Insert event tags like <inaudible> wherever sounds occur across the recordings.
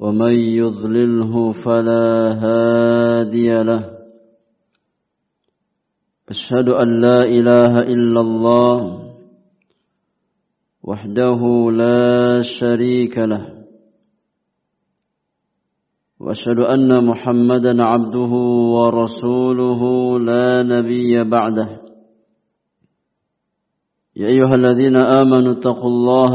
ومن يضلله فلا هادي له. أشهد أن لا إله إلا الله وحده لا شريك له. وأشهد أن محمدا عبده ورسوله لا نبي بعده. يا أيها الذين آمنوا اتقوا الله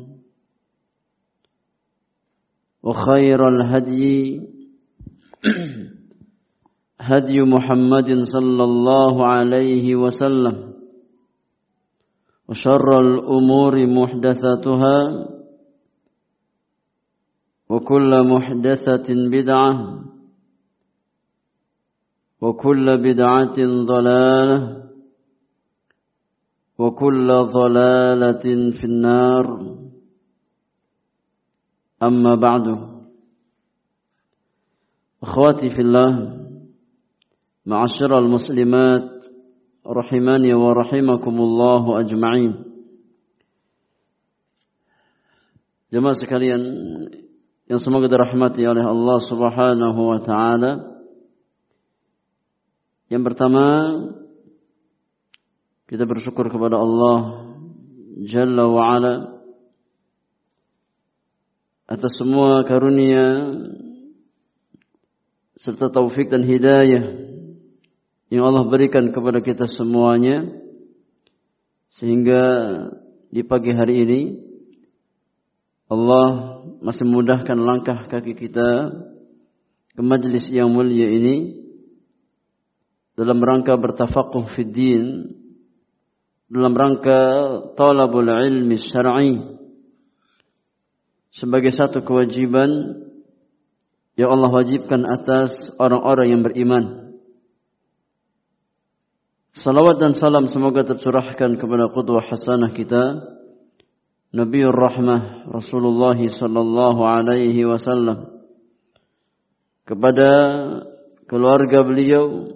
وخير الهدي هدي محمد صلى الله عليه وسلم وشر الأمور محدثاتها وكل محدثة بدعة وكل بدعة ضلالة وكل ضلالة في النار أما بعد أخواتي في الله معاشر المسلمات رحماني ورحمكم الله أجمعين Jemaah sekalian yang semoga dirahmati oleh Allah Subhanahu wa taala. Yang pertama kita bersyukur kepada Allah Jalla wa ala atas semua karunia serta taufik dan hidayah yang Allah berikan kepada kita semuanya sehingga di pagi hari ini Allah masih memudahkan langkah kaki kita ke majlis yang mulia ini dalam rangka bertafakuh fid din dalam rangka talabul ilmi syar'i sebagai satu kewajiban yang Allah wajibkan atas orang-orang yang beriman. Salawat dan salam semoga tercurahkan kepada qudwah hasanah kita Nabiur Rahmah Rasulullah sallallahu alaihi wasallam kepada keluarga beliau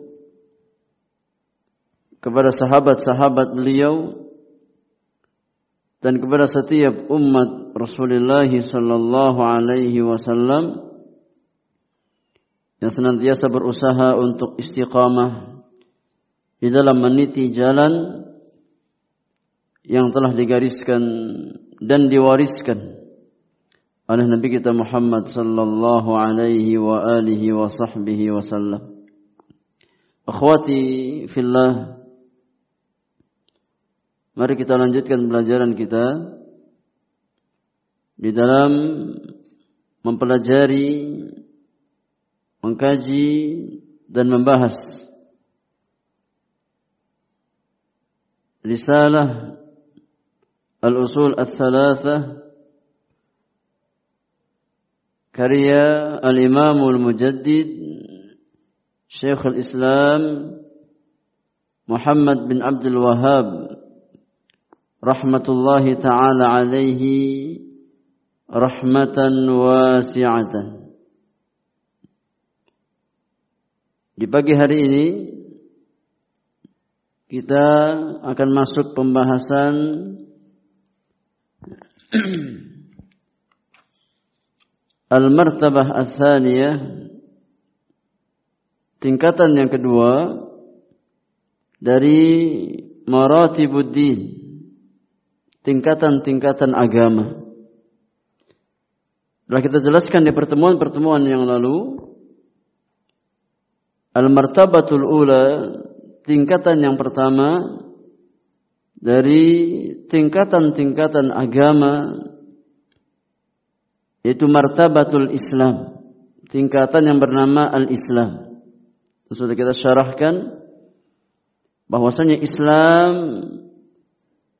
kepada sahabat-sahabat beliau dan kepada setiap umat Rasulullah sallallahu alaihi wasallam yang senantiasa berusaha untuk istiqamah di dalam meniti jalan yang telah digariskan dan diwariskan oleh Nabi kita Muhammad sallallahu alaihi wa alihi wa sahbihi wasallam. Akhwati fillah Mari kita lanjutkan pelajaran kita di dalam mempelajari, mengkaji dan membahas risalah al-usul al-thalathah karya al-imam al-mujaddid Syekh al-Islam Muhammad bin Abdul Wahhab rahmatullahi taala alaihi rahmatan wasi'atan. Di pagi hari ini kita akan masuk pembahasan <clears throat> Al-martabah ats-tsaniyah tingkatan yang kedua dari maratibuddin tingkatan-tingkatan agama. Telah kita jelaskan di pertemuan-pertemuan yang lalu Al-martabatul ula tingkatan yang pertama dari tingkatan-tingkatan agama yaitu martabatul Islam, tingkatan yang bernama al-Islam. Sudah kita syarahkan bahwasanya Islam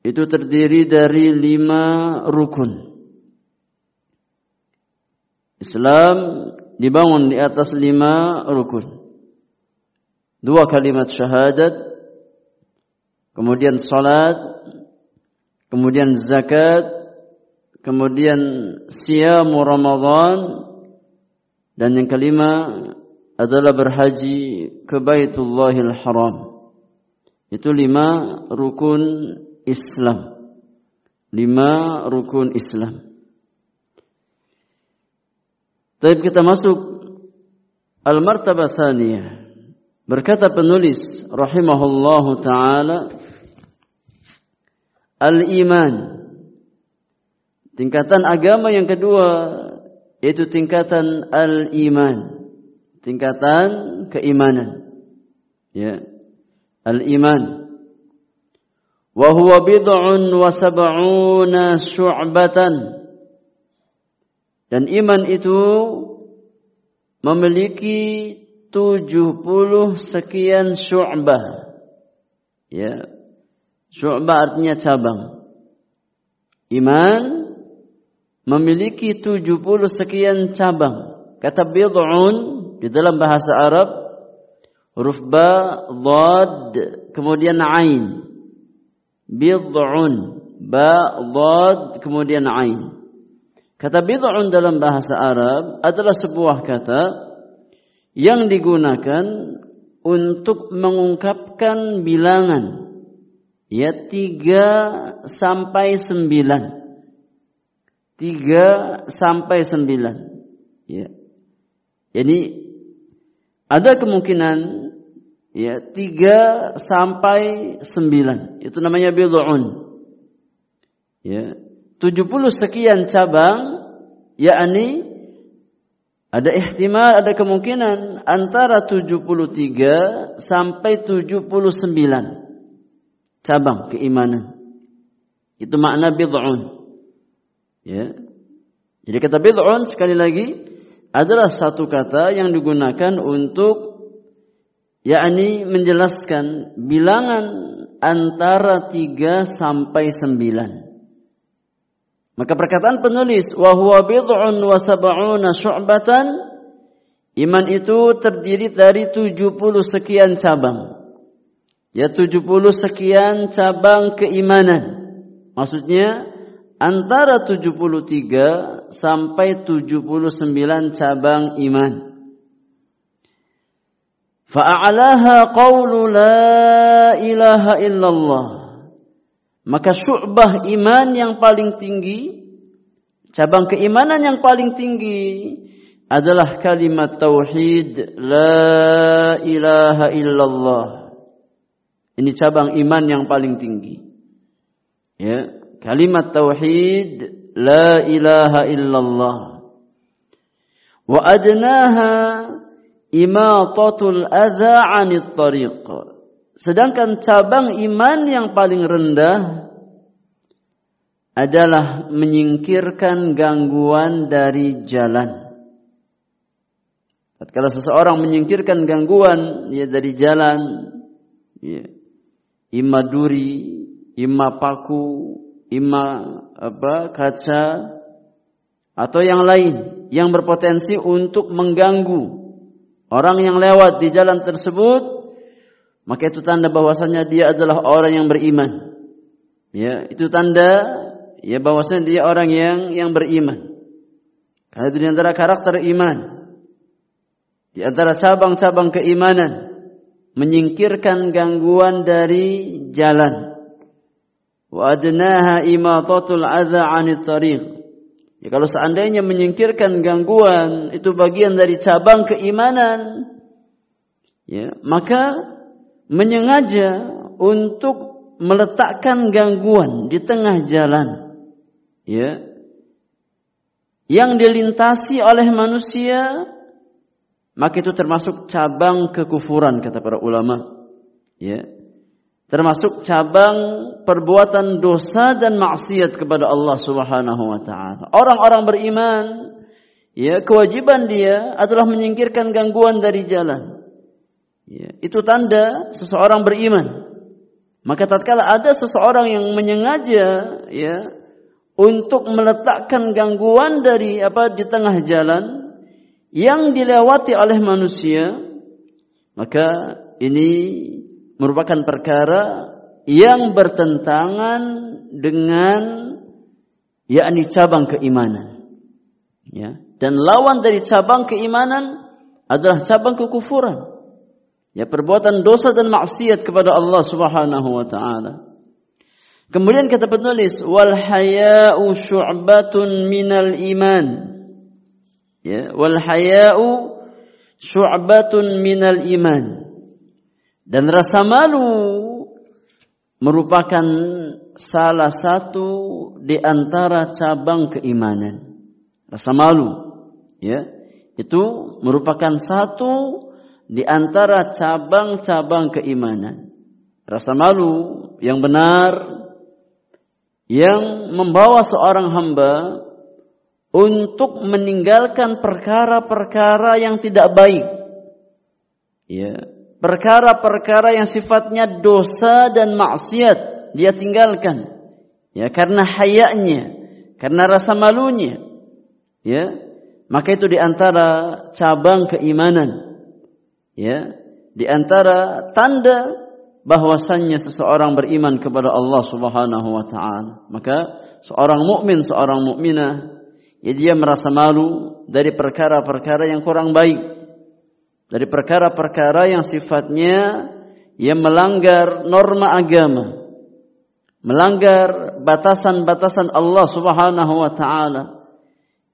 itu terdiri dari lima rukun. Islam dibangun di atas lima rukun. Dua kalimat syahadat, kemudian salat, kemudian zakat, kemudian siamu Ramadan dan yang kelima adalah berhaji ke Baitullahil Haram. Itu lima rukun Islam. Lima rukun Islam. Tapi kita masuk al-martabah tsaniyah. Berkata penulis rahimahullahu taala al-iman Tingkatan agama yang kedua yaitu tingkatan al-iman. Tingkatan keimanan. Ya. Al-iman. Wa huwa bid'un wa sab'una syu'batan. Dan iman itu memiliki 70 sekian syu'bah. Ya. Syu'bah artinya cabang. Iman memiliki 70 sekian cabang. Kata bid'un di dalam bahasa Arab huruf ba, dhad, kemudian ain. Bid'un, ba, dhad, kemudian ain. Kata bid'un dalam bahasa Arab adalah sebuah kata yang digunakan untuk mengungkapkan bilangan ya tiga sampai sembilan tiga sampai sembilan. Ya. Jadi ada kemungkinan ya tiga sampai sembilan. Itu namanya bid'un. Ya. tujuh puluh sekian cabang yakni ada ihtimal, ada kemungkinan antara 73 sampai 79 cabang keimanan. Itu makna bid'un. Ya. Jadi kata bid'un sekali lagi adalah satu kata yang digunakan untuk yakni menjelaskan bilangan antara tiga sampai sembilan. Maka perkataan penulis wa huwa bid'un wa sab'una syu'batan iman itu terdiri dari tujuh puluh sekian cabang. Ya tujuh puluh sekian cabang keimanan. Maksudnya antara 73 sampai 79 cabang iman. Fa'alaha qawlu la ilaha illallah. Maka syu'bah iman yang paling tinggi, cabang keimanan yang paling tinggi adalah kalimat tauhid la ilaha illallah. Ini cabang iman yang paling tinggi. Ya, kalimat tauhid la ilaha illallah wa adnaha imatatul adza tariq sedangkan cabang iman yang paling rendah adalah menyingkirkan gangguan dari jalan. Tatkala seseorang menyingkirkan gangguan ya dari jalan ya, imma duri, imma paku, imma apa kaca atau yang lain yang berpotensi untuk mengganggu orang yang lewat di jalan tersebut maka itu tanda bahwasanya dia adalah orang yang beriman ya itu tanda ya bahwasanya dia orang yang yang beriman karena itu di antara karakter iman di antara cabang-cabang keimanan menyingkirkan gangguan dari jalan. Wa adnaha imatatul adza 'anit tariq. Ya, kalau seandainya menyingkirkan gangguan itu bagian dari cabang keimanan, ya, maka menyengaja untuk meletakkan gangguan di tengah jalan, ya, yang dilintasi oleh manusia maka itu termasuk cabang kekufuran kata para ulama. Ya. Termasuk cabang perbuatan dosa dan maksiat kepada Allah Subhanahu wa taala. Orang-orang beriman ya kewajiban dia adalah menyingkirkan gangguan dari jalan ya itu tanda seseorang beriman. Maka tatkala ada seseorang yang menyengaja ya untuk meletakkan gangguan dari apa di tengah jalan yang dilewati oleh manusia maka ini merupakan perkara yang bertentangan dengan yakni cabang keimanan. Ya dan lawan dari cabang keimanan adalah cabang kekufuran ya perbuatan dosa dan maksiat kepada Allah Subhanahu wa taala. Kemudian kata penulis wal haya'u syu'batun minal iman. Ya wal haya'u syu'batun minal iman. Dan rasa malu merupakan salah satu di antara cabang keimanan. Rasa malu ya itu merupakan satu di antara cabang-cabang keimanan rasa malu yang benar yang membawa seorang hamba untuk meninggalkan perkara-perkara yang tidak baik. Ya, perkara-perkara yang sifatnya dosa dan maksiat dia tinggalkan. Ya, karena hayaknya, karena rasa malunya. Ya, maka itu di antara cabang keimanan. Ya, di antara tanda bahwasannya seseorang beriman kepada Allah Subhanahu wa taala. Maka seorang mukmin, seorang mukminah ya dia merasa malu dari perkara-perkara yang kurang baik. Dari perkara-perkara yang sifatnya yang melanggar norma agama. Melanggar batasan-batasan Allah Subhanahu wa taala.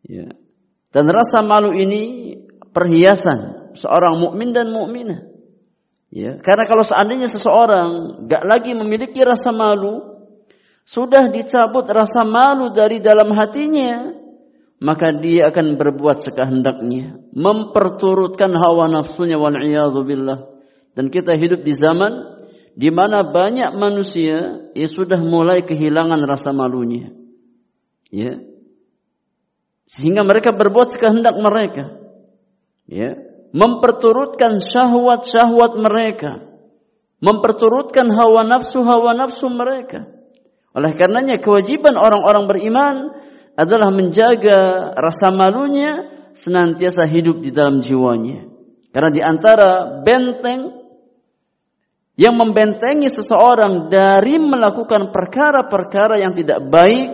Ya. Dan rasa malu ini perhiasan seorang mukmin dan mukminah ya karena kalau seandainya seseorang gak lagi memiliki rasa malu sudah dicabut rasa malu dari dalam hatinya maka dia akan berbuat sekehendaknya, memperturutkan hawa nafsunya wal billah. Dan kita hidup di zaman di mana banyak manusia yang sudah mulai kehilangan rasa malunya. Ya. Sehingga mereka berbuat sekehendak mereka. Ya. Memperturutkan syahwat-syahwat mereka. Memperturutkan hawa nafsu-hawa nafsu mereka. Oleh karenanya kewajiban orang-orang beriman adalah menjaga rasa malunya senantiasa hidup di dalam jiwanya. Karena di antara benteng yang membentengi seseorang dari melakukan perkara-perkara yang tidak baik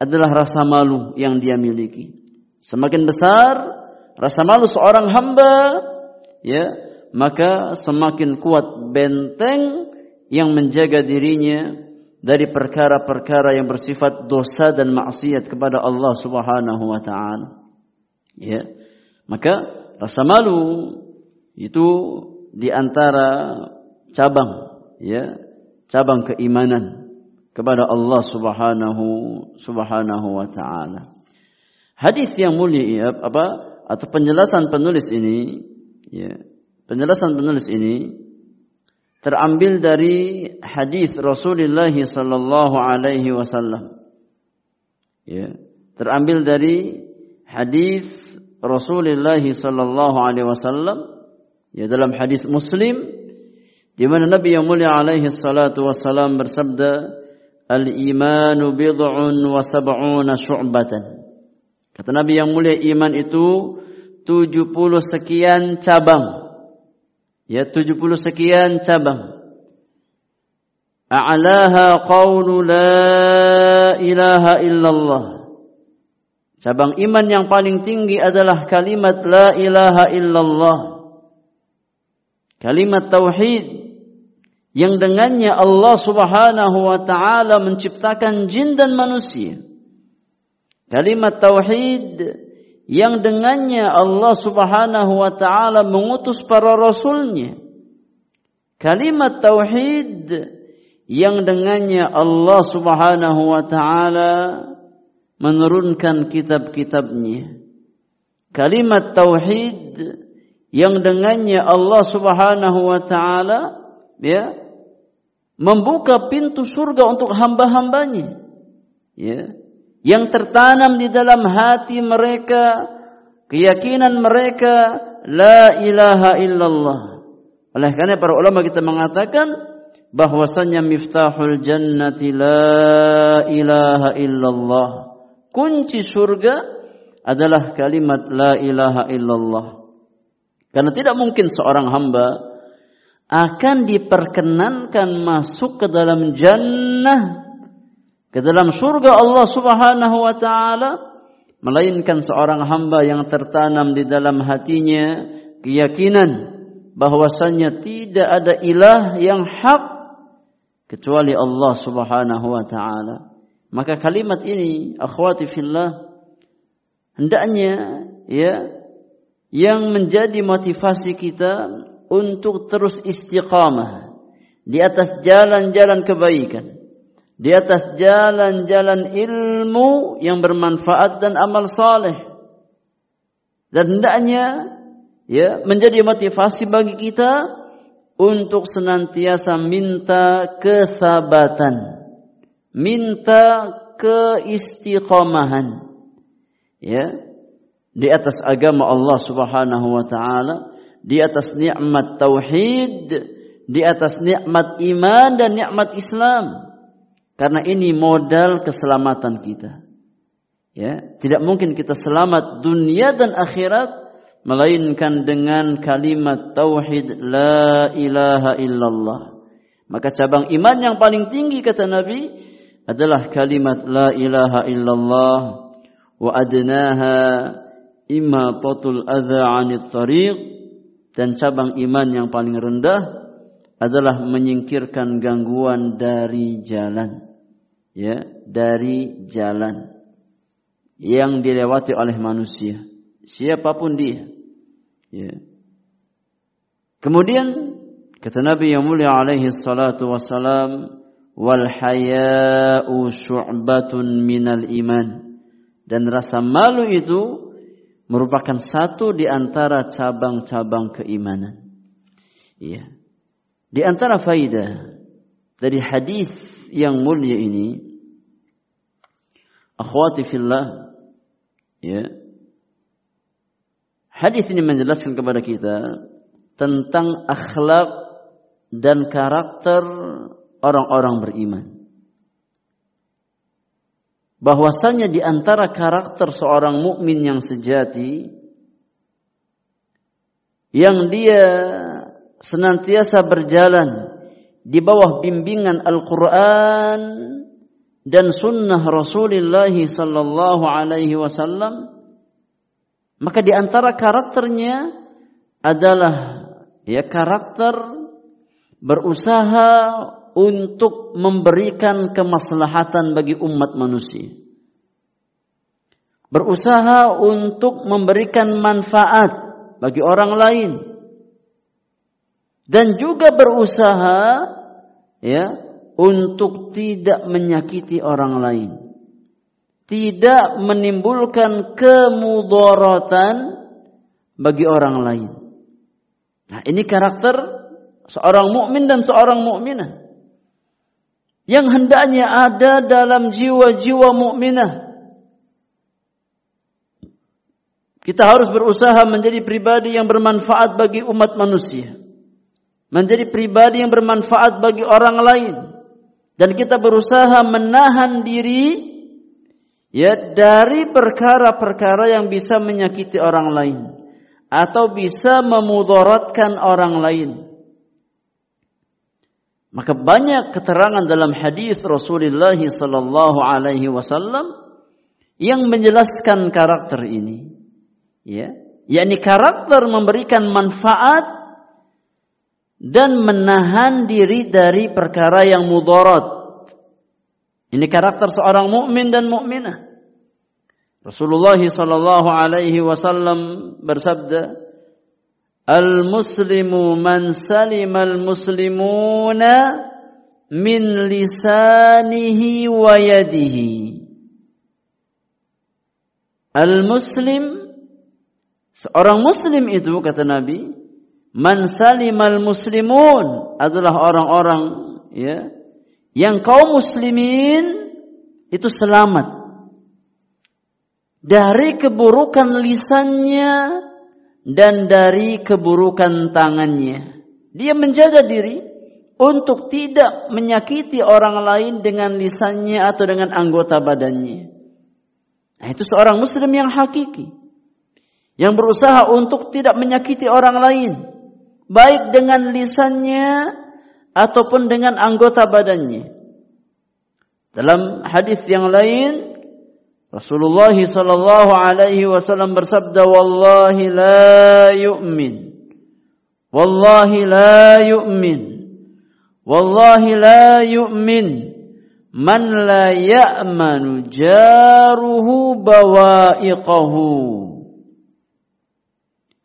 adalah rasa malu yang dia miliki. Semakin besar rasa malu seorang hamba, ya, maka semakin kuat benteng yang menjaga dirinya dari perkara-perkara yang bersifat dosa dan maksiat kepada Allah Subhanahu wa taala. Ya. Maka rasa malu itu di antara cabang ya, cabang keimanan kepada Allah Subhanahu Subhanahu wa taala. Hadis yang mulia apa atau penjelasan penulis ini ya, penjelasan penulis ini terambil dari hadis Rasulullah sallallahu alaihi wasallam. Ya, terambil dari hadis Rasulullah sallallahu alaihi wasallam ya dalam hadis Muslim di mana Nabi yang mulia alaihi salatu wasallam bersabda Al-imanu bid'un wa sab'una syu'batan. Kata Nabi yang mulia iman itu 70 sekian cabang. Ya 70 sekian cabang. A'laha qawlu la ilaha illallah. Cabang iman yang paling tinggi adalah kalimat la ilaha illallah. Kalimat tauhid yang dengannya Allah Subhanahu wa taala menciptakan jin dan manusia. Kalimat tauhid yang dengannya Allah Subhanahu wa taala mengutus para rasulnya. Kalimat tauhid yang dengannya Allah Subhanahu wa taala menurunkan kitab-kitabnya. Kalimat tauhid yang dengannya Allah Subhanahu wa taala ya membuka pintu surga untuk hamba-hambanya. Ya. Yang tertanam di dalam hati mereka, keyakinan mereka, la ilaha illallah. Oleh karena para ulama kita mengatakan bahwasanya miftahul jannati la ilaha illallah. Kunci surga adalah kalimat la ilaha illallah. Karena tidak mungkin seorang hamba akan diperkenankan masuk ke dalam jannah ke dalam surga Allah Subhanahu wa taala melainkan seorang hamba yang tertanam di dalam hatinya keyakinan bahwasanya tidak ada ilah yang hak kecuali Allah Subhanahu wa taala. Maka kalimat ini akhwati fillah hendaknya ya yang menjadi motivasi kita untuk terus istiqamah di atas jalan-jalan kebaikan, di atas jalan-jalan ilmu yang bermanfaat dan amal saleh. Dan hendaknya ya menjadi motivasi bagi kita untuk senantiasa minta kesabatan, minta keistiqomahan ya di atas agama Allah Subhanahu wa taala di atas nikmat tauhid, di atas nikmat iman dan nikmat Islam. Karena ini modal keselamatan kita. Ya, tidak mungkin kita selamat dunia dan akhirat melainkan dengan kalimat tauhid la ilaha illallah. Maka cabang iman yang paling tinggi kata Nabi adalah kalimat la ilaha illallah wa adnaha imatatul adza 'anit tariq dan cabang iman yang paling rendah adalah menyingkirkan gangguan dari jalan ya dari jalan yang dilewati oleh manusia siapa pun dia ya kemudian kata Nabi yang mulia alaihi salatu wasalam wal haya'u syu'batun minal iman dan rasa malu itu merupakan satu di antara cabang-cabang keimanan. Iya. Di antara faidah dari hadis yang mulia ini, akhwati fillah, ya. Hadis ini menjelaskan kepada kita tentang akhlak dan karakter orang-orang beriman bahwasanya di antara karakter seorang mukmin yang sejati yang dia senantiasa berjalan di bawah bimbingan Al-Qur'an dan sunnah Rasulullah sallallahu alaihi wasallam maka di antara karakternya adalah ya karakter berusaha untuk memberikan kemaslahatan bagi umat manusia. Berusaha untuk memberikan manfaat bagi orang lain. Dan juga berusaha ya untuk tidak menyakiti orang lain. Tidak menimbulkan kemudaratan bagi orang lain. Nah, ini karakter seorang mukmin dan seorang mukminah yang hendaknya ada dalam jiwa-jiwa mukminah. Kita harus berusaha menjadi pribadi yang bermanfaat bagi umat manusia. Menjadi pribadi yang bermanfaat bagi orang lain. Dan kita berusaha menahan diri ya dari perkara-perkara yang bisa menyakiti orang lain atau bisa memudaratkan orang lain. Maka banyak keterangan dalam hadis Rasulullah sallallahu alaihi wasallam yang menjelaskan karakter ini. Ya, yakni karakter memberikan manfaat dan menahan diri dari perkara yang mudarat. Ini karakter seorang mukmin dan mukminah. Rasulullah sallallahu alaihi wasallam bersabda, "Al-muslimu man salima al-muslimuna min lisanihi wa yadihi." Al-muslim seorang muslim itu kata Nabi man salimal muslimun adalah orang-orang ya yang kaum muslimin itu selamat dari keburukan lisannya dan dari keburukan tangannya. Dia menjaga diri untuk tidak menyakiti orang lain dengan lisannya atau dengan anggota badannya. Nah, itu seorang muslim yang hakiki. Yang berusaha untuk tidak menyakiti orang lain. Baik dengan lisannya ataupun dengan anggota badannya. Dalam hadis yang lain Rasulullah sallallahu alaihi wasallam bersabda wallahi la yu'min wallahi la yu'min wallahi la yu'min man la ya'manu jaruhu bawa'iqahu.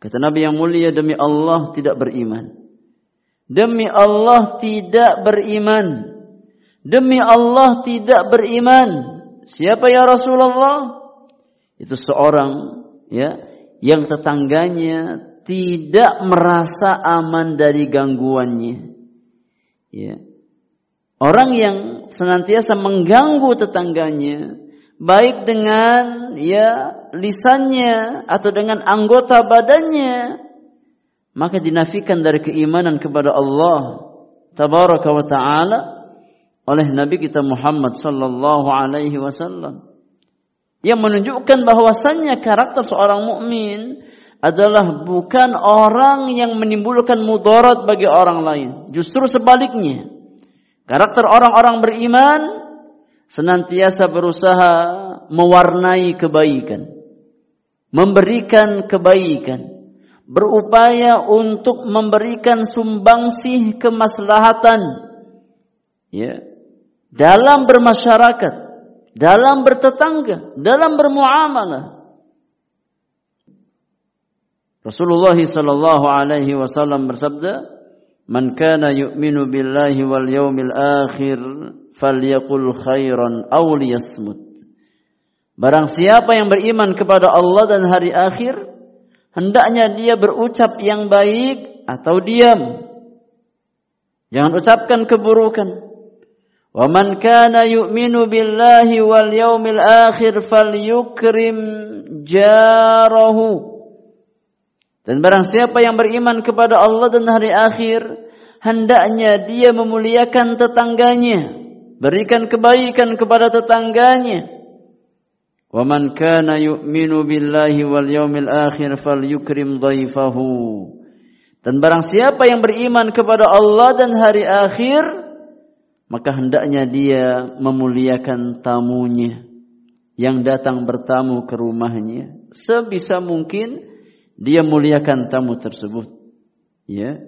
Kata Nabi yang mulia demi Allah tidak beriman. Demi Allah tidak beriman. Demi Allah tidak beriman. Siapa ya Rasulullah? Itu seorang ya yang tetangganya tidak merasa aman dari gangguannya. Ya. Orang yang senantiasa mengganggu tetangganya, baik dengan ya lisannya atau dengan anggota badannya, maka dinafikan dari keimanan kepada Allah tabaraka wa taala oleh Nabi kita Muhammad sallallahu alaihi wasallam yang menunjukkan bahwasannya karakter seorang mukmin adalah bukan orang yang menimbulkan mudarat bagi orang lain, justru sebaliknya. Karakter orang-orang beriman senantiasa berusaha mewarnai kebaikan, memberikan kebaikan, berupaya untuk memberikan sumbangsih kemaslahatan ya dalam bermasyarakat, dalam bertetangga, dalam bermuamalah. Rasulullah sallallahu alaihi wasallam bersabda, Man kana yu'minu billahi wal yawmil akhir falyaqul khairan aw liyasmut. Barang siapa yang beriman kepada Allah dan hari akhir, hendaknya dia berucap yang baik atau diam. Jangan ucapkan keburukan. Wa man kana yu'minu billahi wal yawmil akhir falyukrim jarahu dan barang siapa yang beriman kepada Allah dan hari akhir, hendaknya dia memuliakan tetangganya, berikan kebaikan kepada tetangganya. Wa man kana yu'minu billahi wal yawmil akhir falyukrim dhaifahu. Dan barang siapa yang beriman kepada Allah dan hari akhir, maka hendaknya dia memuliakan tamunya yang datang bertamu ke rumahnya sebisa mungkin dia muliakan tamu tersebut. Ya.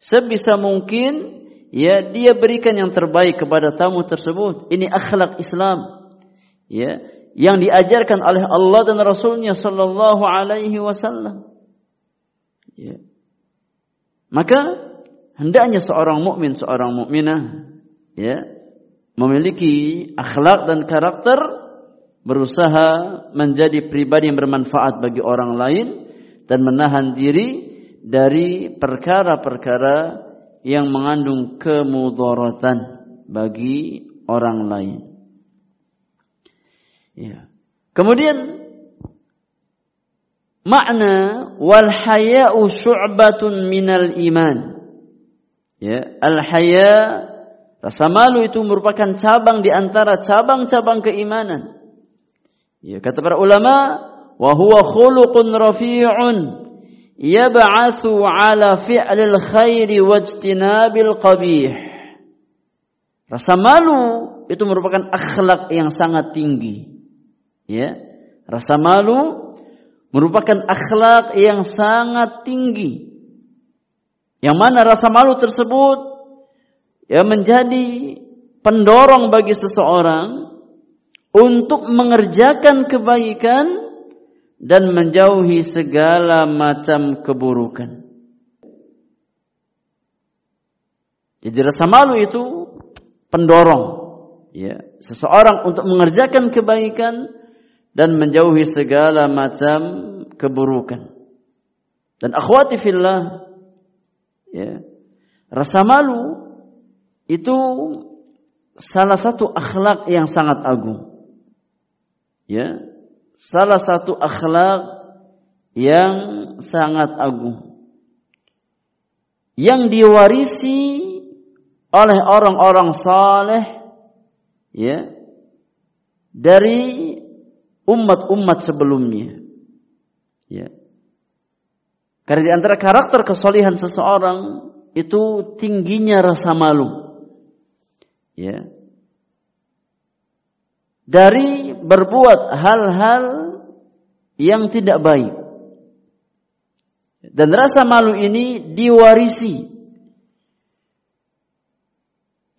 Sebisa mungkin ya dia berikan yang terbaik kepada tamu tersebut. Ini akhlak Islam. Ya, yang diajarkan oleh Allah dan Rasulnya sallallahu alaihi wasallam. Ya. Maka hendaknya seorang mukmin, seorang mukminah ya, memiliki akhlak dan karakter berusaha menjadi pribadi yang bermanfaat bagi orang lain dan menahan diri dari perkara-perkara yang mengandung kemudaratan bagi orang lain. Ya. Kemudian makna wal haya'u syu'batun minal iman. Ya, al haya rasa malu itu merupakan cabang di antara cabang-cabang keimanan. Ya, kata para ulama, wa huwa khuluqun rafi'un yab'atsu ala fi'lil khairi wajtinabil qabih. Rasa malu itu merupakan akhlak yang sangat tinggi. Ya. Rasa malu merupakan akhlak yang sangat tinggi. Yang mana rasa malu tersebut ya menjadi pendorong bagi seseorang untuk mengerjakan kebaikan dan menjauhi segala macam keburukan. Jadi rasa malu itu pendorong ya seseorang untuk mengerjakan kebaikan dan menjauhi segala macam keburukan. Dan akhwati fillah ya rasa malu itu salah satu akhlak yang sangat agung. Ya, salah satu akhlak yang sangat agung. Yang diwarisi oleh orang-orang saleh ya dari umat-umat sebelumnya. Ya. Karena di antara karakter kesolihan seseorang itu tingginya rasa malu. Ya. Dari berbuat hal-hal yang tidak baik. Dan rasa malu ini diwarisi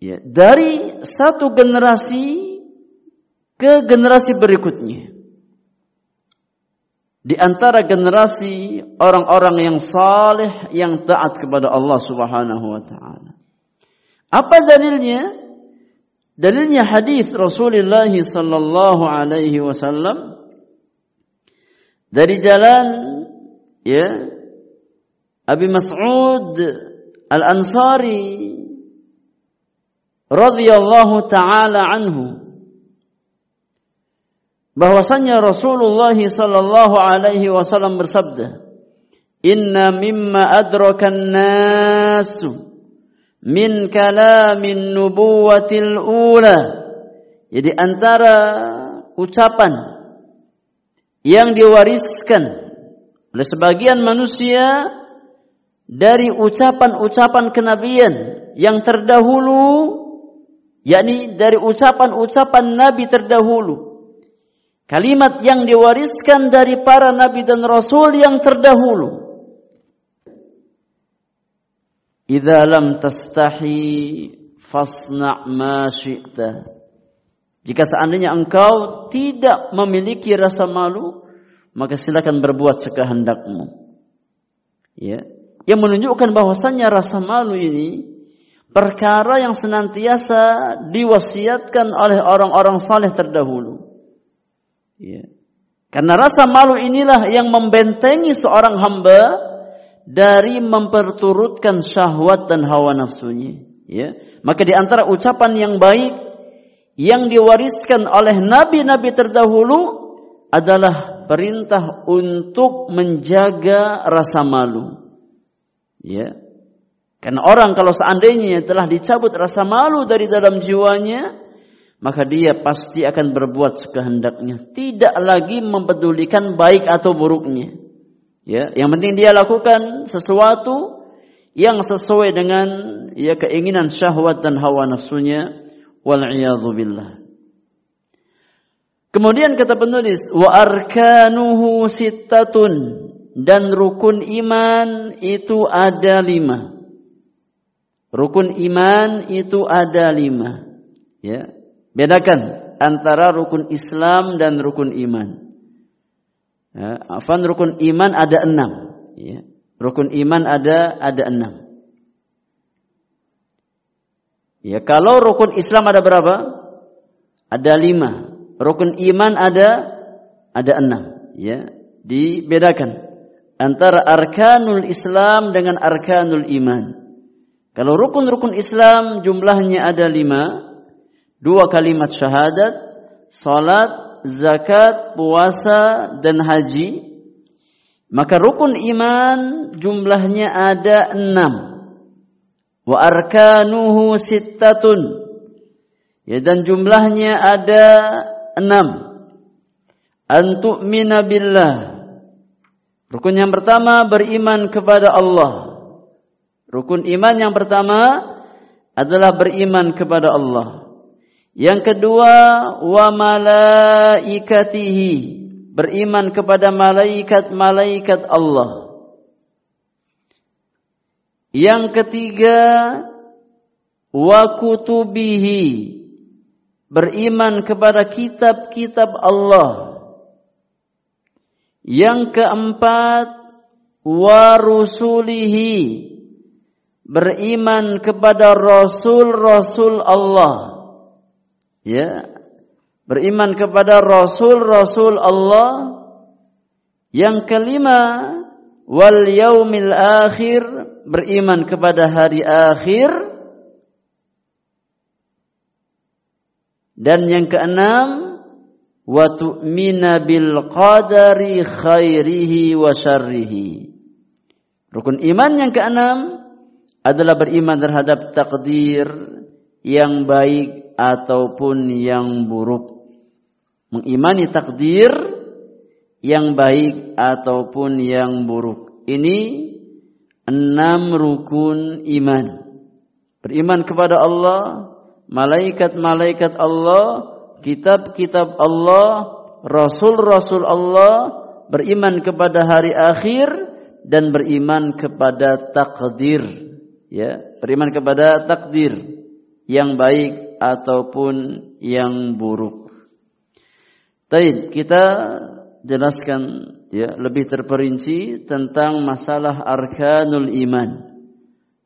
ya, dari satu generasi ke generasi berikutnya. Di antara generasi orang-orang yang saleh yang taat kepada Allah Subhanahu wa taala. Apa dalilnya? Dalilnya hadis Rasulullah sallallahu alaihi wasallam dari jalan ya Abi Mas'ud Al-Ansari radhiyallahu taala anhu bahwasanya Rasulullah sallallahu alaihi wasallam bersabda Inna mimma adrakan nasu min kalamin nubuwatil ula jadi antara ucapan yang diwariskan oleh sebagian manusia dari ucapan-ucapan kenabian yang terdahulu yakni dari ucapan-ucapan nabi terdahulu. Kalimat yang diwariskan dari para nabi dan rasul yang terdahulu. Idza lam tastahi fasna'. Jika seandainya engkau tidak memiliki rasa malu, maka silakan berbuat sekehendakmu. Ya. Yang menunjukkan bahwasannya rasa malu ini perkara yang senantiasa diwasiatkan oleh orang-orang saleh terdahulu. Ya. Karena rasa malu inilah yang membentengi seorang hamba dari memperturutkan syahwat dan hawa nafsunya. Ya. Maka di antara ucapan yang baik yang diwariskan oleh nabi-nabi terdahulu adalah perintah untuk menjaga rasa malu. Ya. Karena orang kalau seandainya telah dicabut rasa malu dari dalam jiwanya, maka dia pasti akan berbuat sekehendaknya, tidak lagi mempedulikan baik atau buruknya. Ya, yang penting dia lakukan sesuatu yang sesuai dengan ya keinginan syahwat dan hawa nafsunya wal billah. Kemudian kata penulis wa arkanuhu sittatun dan rukun iman itu ada lima. Rukun iman itu ada lima. Ya. Bedakan antara rukun Islam dan rukun iman. Ya, afan rukun iman ada enam. Ya. Rukun iman ada ada enam. Ya, kalau rukun Islam ada berapa? Ada lima. Rukun iman ada ada enam. Ya, dibedakan antara arkanul Islam dengan arkanul iman. Kalau rukun-rukun Islam jumlahnya ada lima. Dua kalimat syahadat, salat, zakat, puasa, dan haji. Maka rukun iman jumlahnya ada enam. Wa arkanuhu sittatun. Ya, dan jumlahnya ada enam. Antu'mina billah. Rukun yang pertama beriman kepada Allah. Rukun iman yang pertama adalah beriman kepada Allah. Yang kedua, wa malaikatihi, beriman kepada malaikat-malaikat Allah. Yang ketiga wa kutubihi beriman kepada kitab-kitab Allah. Yang keempat wa rusulihi beriman kepada rasul-rasul Allah. Ya. Beriman kepada rasul-rasul Allah. Yang kelima wal yaumil akhir beriman kepada hari akhir. Dan yang keenam wa tu'mina bil qadari khairihi wa syarrihi. Rukun iman yang keenam adalah beriman terhadap takdir yang baik ataupun yang buruk. Mengimani takdir yang baik ataupun yang buruk. Ini enam rukun iman. Beriman kepada Allah, malaikat-malaikat Allah, kitab-kitab Allah, rasul-rasul Allah, beriman kepada hari akhir dan beriman kepada takdir ya beriman kepada takdir yang baik ataupun yang buruk. Taib kita jelaskan ya lebih terperinci tentang masalah arkanul iman,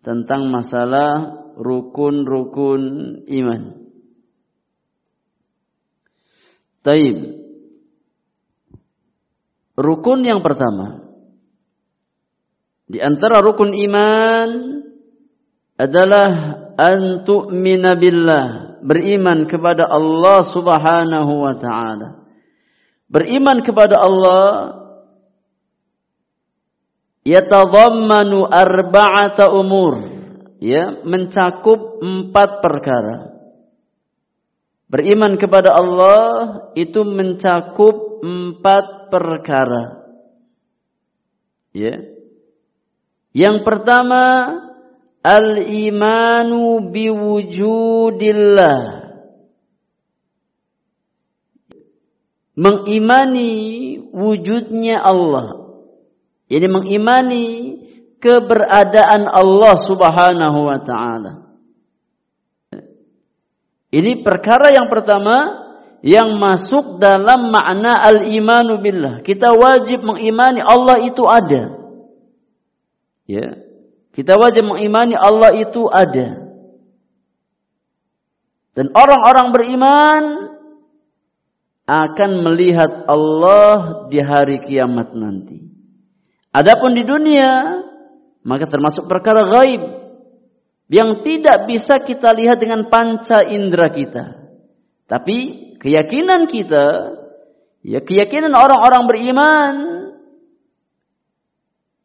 tentang masalah rukun-rukun iman. Taib. Rukun yang pertama di antara rukun iman adalah an tu'mina billah, beriman kepada Allah Subhanahu wa taala. Beriman kepada Allah yatadhammanu arba'ata umur, ya, mencakup empat perkara. Beriman kepada Allah itu mencakup empat perkara. Ya. Yang pertama Al-imanu biwujudillah. Mengimani wujudnya Allah. Ini mengimani keberadaan Allah subhanahu wa ta'ala. Ini perkara yang pertama yang masuk dalam makna al-imanu billah. Kita wajib mengimani Allah itu ada. Ya. Kita wajib mengimani Allah itu ada. Dan orang-orang beriman akan melihat Allah di hari kiamat nanti. Adapun di dunia, maka termasuk perkara gaib yang tidak bisa kita lihat dengan panca indera kita. Tapi keyakinan kita, ya keyakinan orang-orang beriman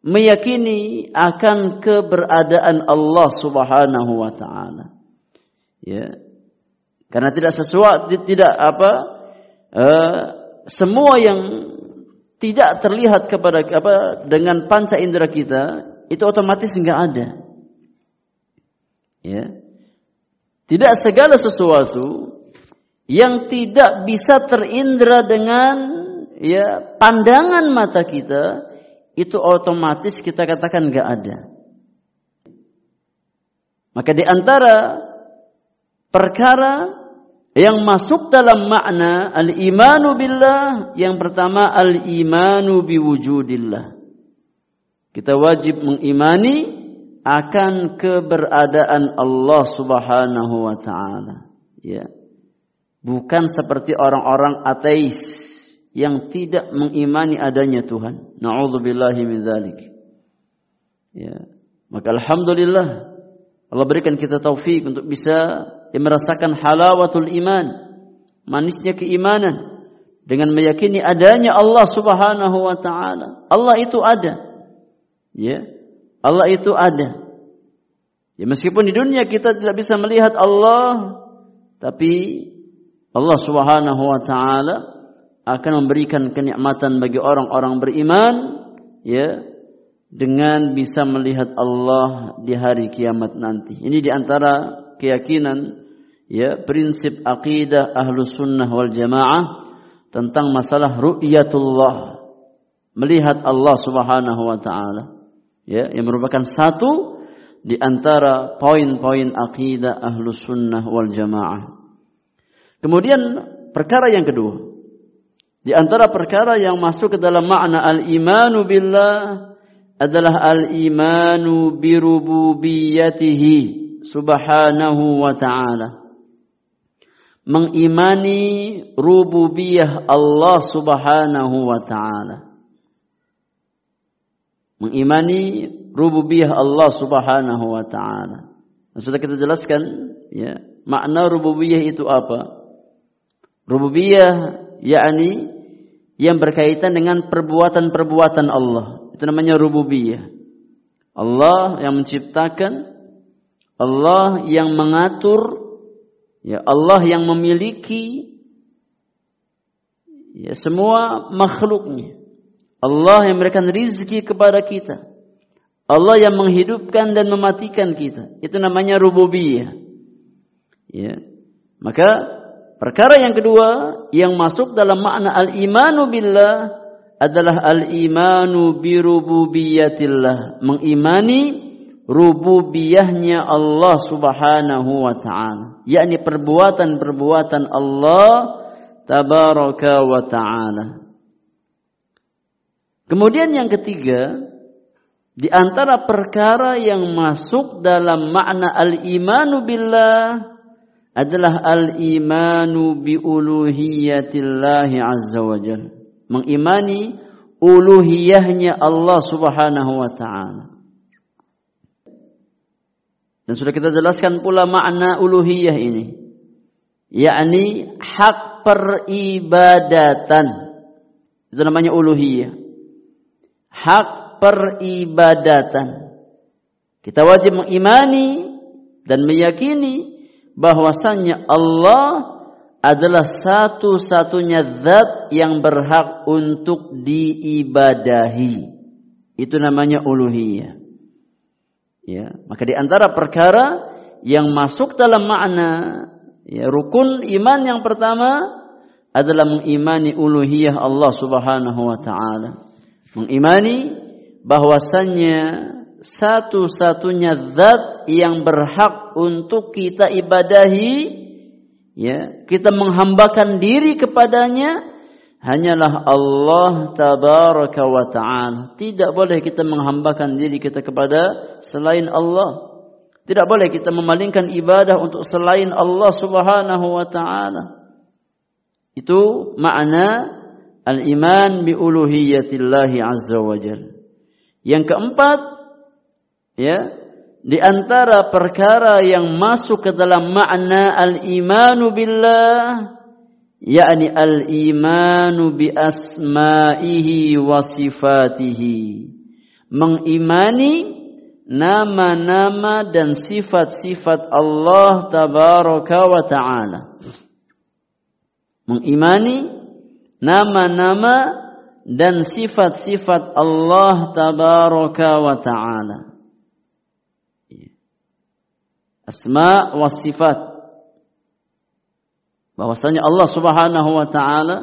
meyakini akan keberadaan Allah Subhanahu wa taala. Ya. Karena tidak sesuatu tidak apa uh, semua yang tidak terlihat kepada apa dengan panca indera kita itu otomatis enggak ada. Ya. Tidak segala sesuatu yang tidak bisa terindra dengan ya pandangan mata kita itu otomatis kita katakan nggak ada. Maka di antara perkara yang masuk dalam makna al-imanu billah yang pertama al-imanu biwujudillah. Kita wajib mengimani akan keberadaan Allah Subhanahu wa taala. Ya. Bukan seperti orang-orang ateis yang tidak mengimani adanya Tuhan. Nauzubillahi min dzalik. Ya. Maka alhamdulillah Allah berikan kita taufik untuk bisa merasakan halawatul iman, manisnya keimanan dengan meyakini adanya Allah Subhanahu wa taala. Allah itu ada. Ya. Allah itu ada. Ya meskipun di dunia kita tidak bisa melihat Allah, tapi Allah Subhanahu wa taala akan memberikan kenikmatan bagi orang-orang beriman ya dengan bisa melihat Allah di hari kiamat nanti. Ini di antara keyakinan ya prinsip akidah ahlu sunnah wal jamaah tentang masalah ru'yatullah melihat Allah subhanahu wa ta'ala ya yang merupakan satu di antara poin-poin akidah ahlus sunnah wal jamaah. Kemudian perkara yang kedua. Di antara perkara yang masuk ke dalam makna al-imanu billah adalah al-imanu birububiyatihi subhanahu wa ta'ala. Mengimani rububiyah Allah subhanahu wa ta'ala. Mengimani rububiyah Allah subhanahu wa ta'ala. Sudah kita jelaskan ya, makna rububiyah itu apa? Rububiyah yakni yang berkaitan dengan perbuatan-perbuatan Allah. Itu namanya rububiyah. Allah yang menciptakan, Allah yang mengatur, ya Allah yang memiliki ya semua makhluknya. Allah yang memberikan rizki kepada kita. Allah yang menghidupkan dan mematikan kita. Itu namanya rububiyah. Ya. Maka Perkara yang kedua yang masuk dalam makna al-imanu billah adalah al-imanu bi rububiyatillah, mengimani rububiyahnya Allah Subhanahu wa taala, yakni perbuatan-perbuatan Allah tabaraka wa taala. Kemudian yang ketiga, di antara perkara yang masuk dalam makna al-imanu billah adalah al-imanu bi uluhiyatillahi azza wa jal. Mengimani uluhiyahnya Allah subhanahu wa ta'ala. Dan sudah kita jelaskan pula makna uluhiyah ini. Yakni hak peribadatan. Itu namanya uluhiyah. Hak peribadatan. Kita wajib mengimani dan meyakini bahwasannya Allah adalah satu-satunya zat yang berhak untuk diibadahi. Itu namanya uluhiyah. Ya, maka di antara perkara yang masuk dalam makna ya, rukun iman yang pertama adalah mengimani uluhiyah Allah Subhanahu wa taala. Mengimani bahwasannya satu-satunya zat yang berhak untuk kita ibadahi ya kita menghambakan diri kepadanya hanyalah Allah tabaraka wa taala. Tidak boleh kita menghambakan diri kita kepada selain Allah. Tidak boleh kita memalingkan ibadah untuk selain Allah subhanahu wa taala. Itu makna al-iman bi uluhiyatillahi azza wa jalla yang keempat ya di antara perkara yang masuk ke dalam makna al-imanu billah yakni al-imanu bi asma'ihi wa sifatihi. Mengimani nama-nama dan sifat-sifat Allah tabaraka wa taala. Mengimani nama-nama dan sifat-sifat Allah tabaraka wa taala asma wa sifat. Bahwasanya Allah Subhanahu wa taala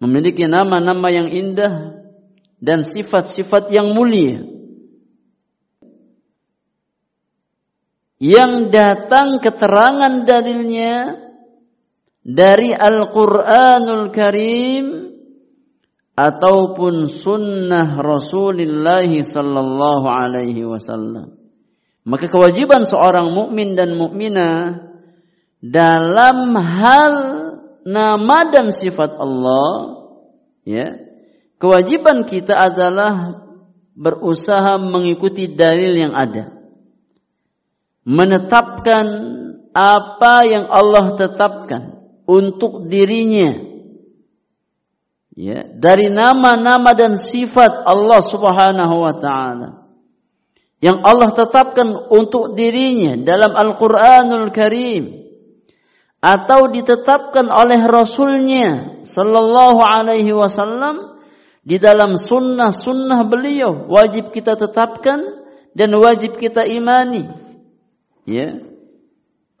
memiliki nama-nama yang indah dan sifat-sifat yang mulia. Yang datang keterangan dalilnya dari Al-Qur'anul Karim ataupun sunnah Rasulullah sallallahu alaihi wasallam maka kewajiban seorang mukmin dan mukminah dalam hal nama dan sifat Allah ya kewajiban kita adalah berusaha mengikuti dalil yang ada. Menetapkan apa yang Allah tetapkan untuk dirinya. Ya dari nama-nama dan sifat Allah Subhanahu wa taala yang Allah tetapkan untuk dirinya dalam Al-Quranul Karim. Atau ditetapkan oleh Rasulnya Sallallahu Alaihi Wasallam di dalam sunnah-sunnah beliau. Wajib kita tetapkan dan wajib kita imani. Ya.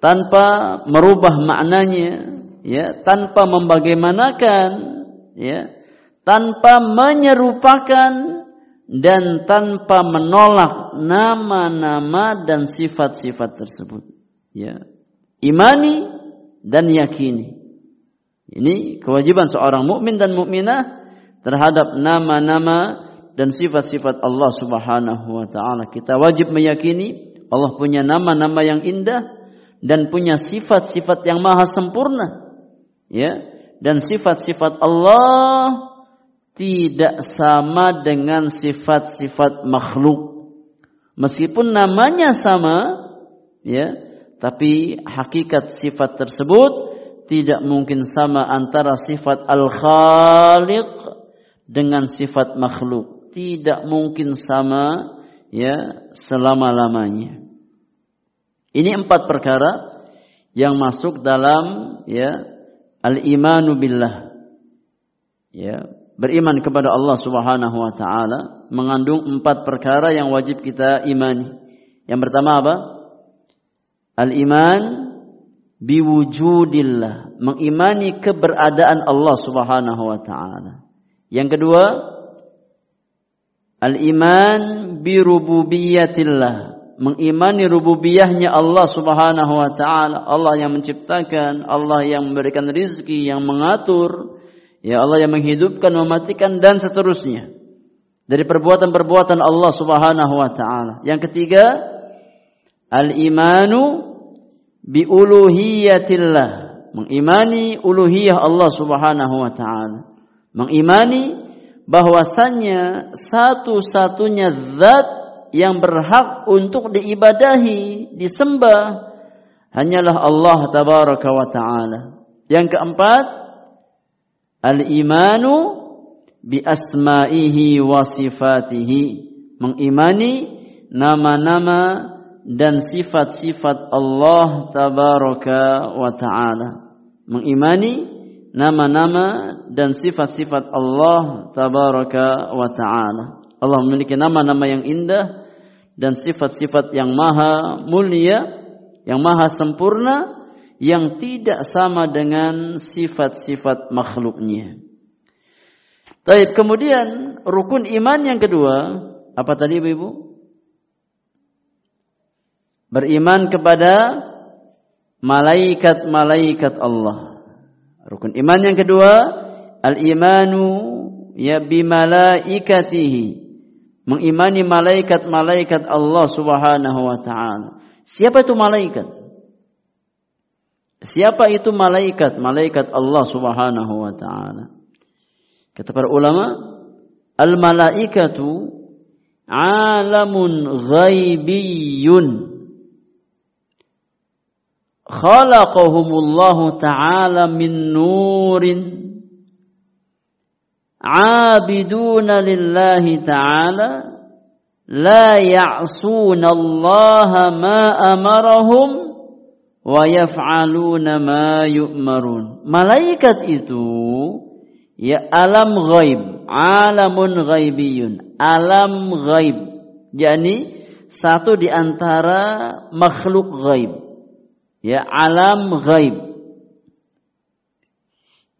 Tanpa merubah maknanya ya. Tanpa membagaimanakan ya. Tanpa menyerupakan dan tanpa menolak nama-nama dan sifat-sifat tersebut. Ya. Imani dan yakini. Ini kewajiban seorang mukmin dan mukminah terhadap nama-nama dan sifat-sifat Allah Subhanahu wa taala. Kita wajib meyakini Allah punya nama-nama yang indah dan punya sifat-sifat yang maha sempurna. Ya. Dan sifat-sifat Allah tidak sama dengan sifat-sifat makhluk. Meskipun namanya sama, ya, tapi hakikat sifat tersebut tidak mungkin sama antara sifat al-khaliq dengan sifat makhluk. Tidak mungkin sama ya selama-lamanya. Ini empat perkara yang masuk dalam ya al-imanu billah. Ya, beriman kepada Allah Subhanahu wa taala mengandung empat perkara yang wajib kita imani. Yang pertama apa? Al-iman biwujudillah, mengimani keberadaan Allah Subhanahu wa taala. Yang kedua, al-iman birububiyatillah, mengimani rububiyahnya Allah Subhanahu wa taala, Allah yang menciptakan, Allah yang memberikan rizki, yang mengatur, Ya Allah yang menghidupkan, mematikan dan seterusnya. Dari perbuatan-perbuatan Allah Subhanahu wa taala. Yang ketiga, al-imanu bi uluhiyatillah. Mengimani uluhiyah Allah Subhanahu wa taala. Mengimani bahwasannya satu-satunya zat yang berhak untuk diibadahi, disembah hanyalah Allah tabaraka wa taala. Yang keempat, Al-imanu bi asma'ihi wa sifatihi. Mengimani nama-nama dan sifat-sifat Allah tabaraka wa ta'ala. Mengimani nama-nama dan sifat-sifat Allah tabaraka wa ta'ala. Allah memiliki nama-nama yang indah dan sifat-sifat yang maha mulia, yang maha sempurna yang tidak sama dengan sifat-sifat makhluknya. Baik, kemudian rukun iman yang kedua, apa tadi Ibu? Beriman kepada malaikat-malaikat Allah. Rukun iman yang kedua, al-imanu ya bimalaikatihi. Mengimani malaikat-malaikat Allah Subhanahu wa taala. Siapa itu malaikat? Siapa itu malaikat? Malaikat Allah Subhanahu wa taala. Kata para ulama, al malaikatu alamun ghaibiyyun. Khalaqahumullahu taala min nurin abiduna lillahi ta'ala la ya'suna ma amarahum wa yaf'aluna ma yu'marun. Malaikat itu ya alam ghaib, alamun ghaibiyun, alam ghaib. Yani satu di antara makhluk ghaib. Ya alam ghaib.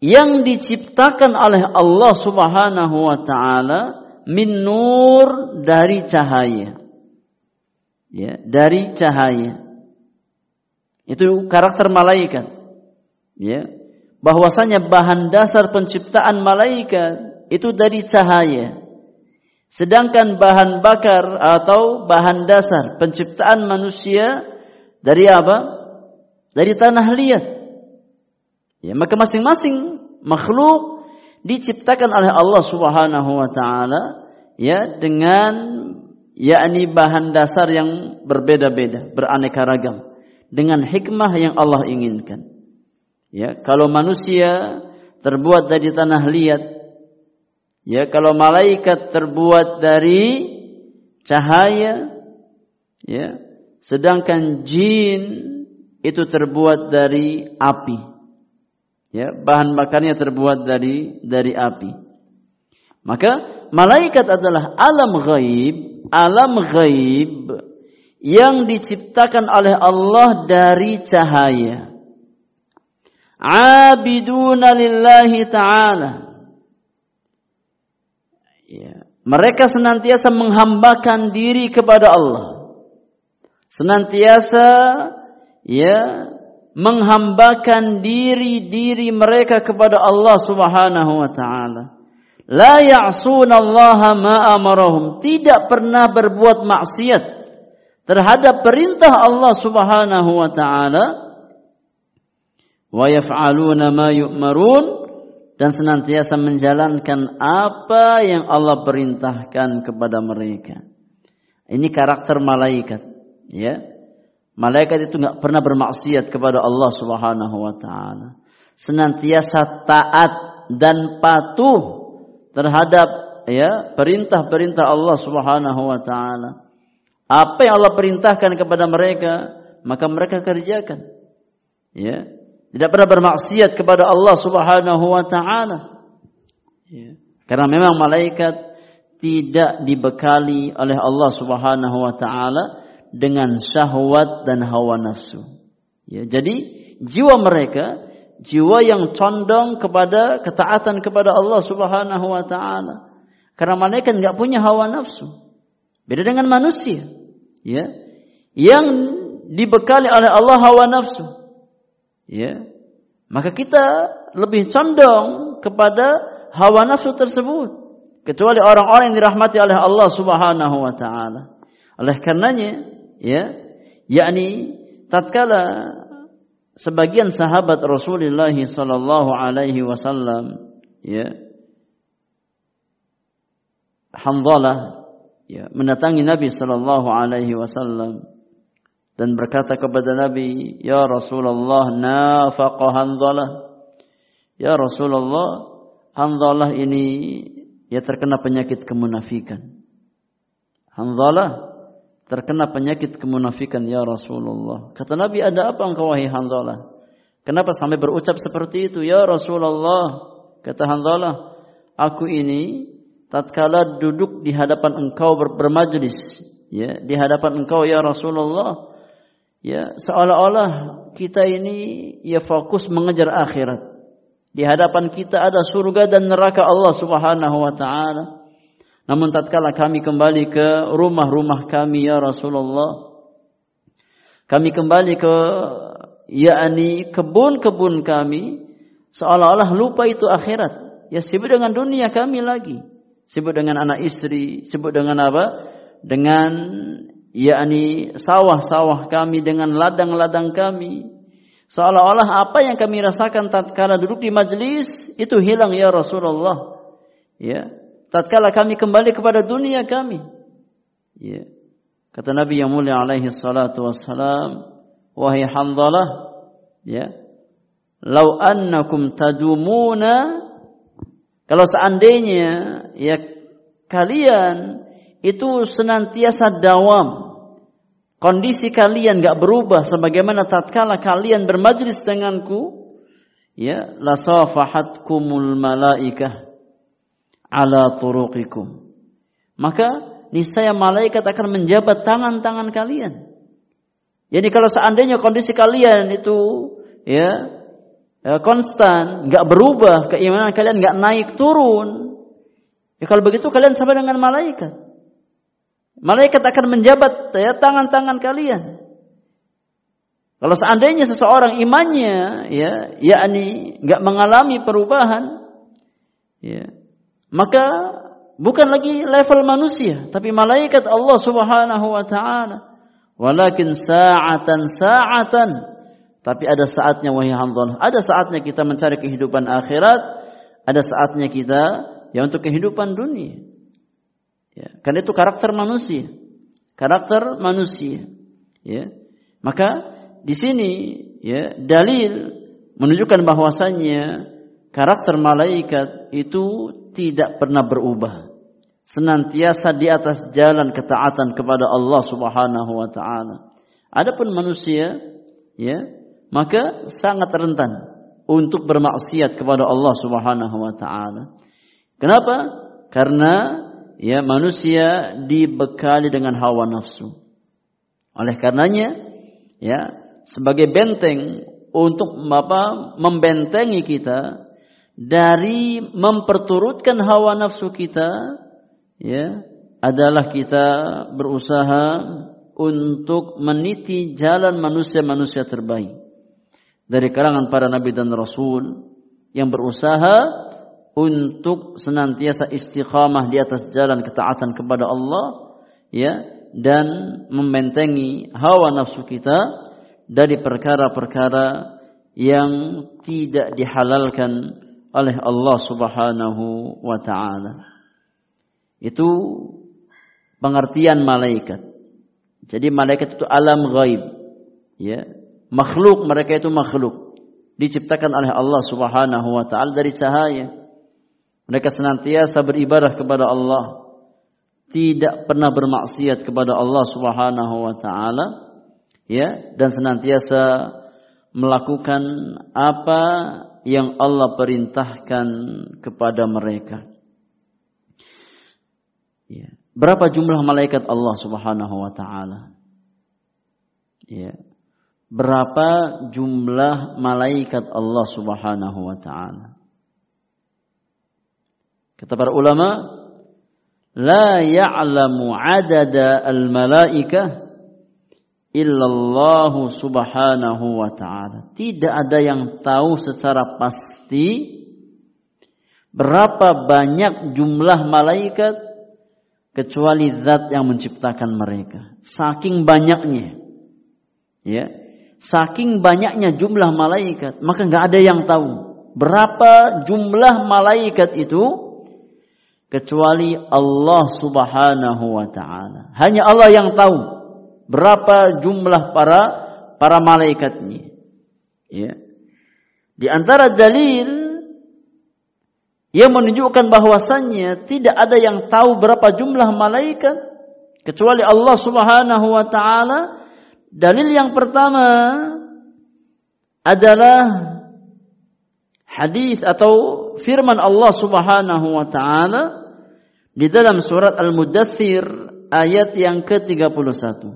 Yang diciptakan oleh Allah Subhanahu wa taala min nur dari cahaya. Ya, dari cahaya. Itu karakter malaikat. Ya. Bahwasanya bahan dasar penciptaan malaikat itu dari cahaya. Sedangkan bahan bakar atau bahan dasar penciptaan manusia dari apa? Dari tanah liat. Ya, maka masing-masing makhluk diciptakan oleh Allah Subhanahu wa taala ya dengan yakni bahan dasar yang berbeda-beda, beraneka ragam dengan hikmah yang Allah inginkan. Ya, kalau manusia terbuat dari tanah liat, ya kalau malaikat terbuat dari cahaya, ya, sedangkan jin itu terbuat dari api. Ya, bahan bakarnya terbuat dari dari api. Maka malaikat adalah alam gaib, alam gaib yang diciptakan oleh Allah dari cahaya. Abiduna lillahi ta'ala. Ya. mereka senantiasa menghambakan diri kepada Allah. Senantiasa ya menghambakan diri-diri mereka kepada Allah Subhanahu wa taala. La ya'suna Allah ma amarahum. Tidak pernah berbuat maksiat terhadap perintah Allah Subhanahu wa taala. Wa yaf'aluna ma yu'marun dan senantiasa menjalankan apa yang Allah perintahkan kepada mereka. Ini karakter malaikat, ya. Malaikat itu nggak pernah bermaksiat kepada Allah Subhanahu wa taala. Senantiasa taat dan patuh terhadap ya perintah-perintah Allah Subhanahu wa taala. Apa yang Allah perintahkan kepada mereka, maka mereka kerjakan. Ya, tidak pernah bermaksiat kepada Allah Subhanahu wa taala. Ya. Karena memang malaikat tidak dibekali oleh Allah Subhanahu wa taala dengan syahwat dan hawa nafsu. Ya, jadi jiwa mereka jiwa yang condong kepada ketaatan kepada Allah Subhanahu wa taala. Karena malaikat nggak punya hawa nafsu. Beda dengan manusia, ya. Yang dibekali oleh Allah hawa nafsu. Ya. Maka kita lebih condong kepada hawa nafsu tersebut. Kecuali orang-orang yang dirahmati oleh Allah Subhanahu wa taala. Oleh karenanya ya yakni tatkala sebagian sahabat Rasulullah sallallahu alaihi wasallam ya Hamdalah ya mendatangi Nabi sallallahu alaihi wasallam dan berkata kepada Nabi, "Ya Rasulullah, nafaqa Hanzalah." Ya Rasulullah, Hanzalah ini ya terkena penyakit kemunafikan. Hanzalah terkena penyakit kemunafikan ya Rasulullah. Kata Nabi, "Ada apa engkau wahai Hanzalah?" Kenapa sampai berucap seperti itu? Ya Rasulullah, kata Hanzalah, "Aku ini tatkala duduk di hadapan engkau bermajlis, ya, di hadapan engkau ya Rasulullah, ya seolah-olah kita ini ya fokus mengejar akhirat. Di hadapan kita ada surga dan neraka Allah Subhanahu wa taala. Namun tatkala kami kembali ke rumah-rumah kami ya Rasulullah, kami kembali ke yakni kebun-kebun kami seolah-olah lupa itu akhirat. Ya sibuk dengan dunia kami lagi. Sibuk dengan anak istri, sibuk dengan apa? Dengan yakni sawah-sawah kami dengan ladang-ladang kami. Seolah-olah apa yang kami rasakan tatkala duduk di majlis itu hilang ya Rasulullah. Ya. Tatkala kami kembali kepada dunia kami. Ya. Kata Nabi yang mulia alaihi salatu wassalam, wahai Hanzalah, ya. Lau annakum tadumuna kalau seandainya ya kalian itu senantiasa dawam. Kondisi kalian gak berubah sebagaimana tatkala kalian bermajlis denganku, ya, la safahatkumul malaikah ala turuqikum. Maka niscaya malaikat akan menjabat tangan-tangan kalian. Jadi kalau seandainya kondisi kalian itu ya, konstan, nggak berubah, keimanan kalian nggak naik turun, ya kalau begitu kalian sama dengan malaikat. Malaikat akan menjabat ya, tangan-tangan kalian. Kalau seandainya seseorang imannya ya yakni nggak mengalami perubahan ya maka bukan lagi level manusia tapi malaikat Allah Subhanahu wa taala walakin sa'atan sa'atan tapi ada saatnya wahai hamba ada saatnya kita mencari kehidupan akhirat ada saatnya kita ya untuk kehidupan dunia Ya, karena itu karakter manusia. Karakter manusia. Ya. Maka di sini ya dalil menunjukkan bahwasannya karakter malaikat itu tidak pernah berubah. Senantiasa di atas jalan ketaatan kepada Allah Subhanahu wa taala. Adapun manusia ya, maka sangat rentan untuk bermaksiat kepada Allah Subhanahu wa taala. Kenapa? Karena ya manusia dibekali dengan hawa nafsu. Oleh karenanya ya sebagai benteng untuk apa membentengi kita dari memperturutkan hawa nafsu kita ya adalah kita berusaha untuk meniti jalan manusia-manusia terbaik dari kalangan para nabi dan rasul yang berusaha untuk senantiasa istiqamah di atas jalan ketaatan kepada Allah ya dan membentengi hawa nafsu kita dari perkara-perkara yang tidak dihalalkan oleh Allah Subhanahu wa taala. Itu pengertian malaikat. Jadi malaikat itu alam gaib. Ya. Makhluk mereka itu makhluk. Diciptakan oleh Allah Subhanahu wa taala dari cahaya. Mereka senantiasa beribadah kepada Allah. Tidak pernah bermaksiat kepada Allah Subhanahu wa taala. Ya, dan senantiasa melakukan apa yang Allah perintahkan kepada mereka. Ya. Berapa jumlah malaikat Allah Subhanahu wa taala? Ya. Berapa jumlah malaikat Allah Subhanahu wa taala? Kata para ulama, la ya'lamu 'adada al-malaikah illallah subhanahu wa ta'ala. Tidak ada yang tahu secara pasti berapa banyak jumlah malaikat kecuali zat yang menciptakan mereka. Saking banyaknya. Ya. Saking banyaknya jumlah malaikat, maka nggak ada yang tahu berapa jumlah malaikat itu kecuali Allah Subhanahu wa taala. Hanya Allah yang tahu berapa jumlah para para malaikatnya. Ya. Di antara dalil yang menunjukkan bahwasannya tidak ada yang tahu berapa jumlah malaikat kecuali Allah Subhanahu wa taala. Dalil yang pertama adalah hadis atau firman Allah Subhanahu wa taala di dalam surat Al-Mudaththir ayat yang ke-31.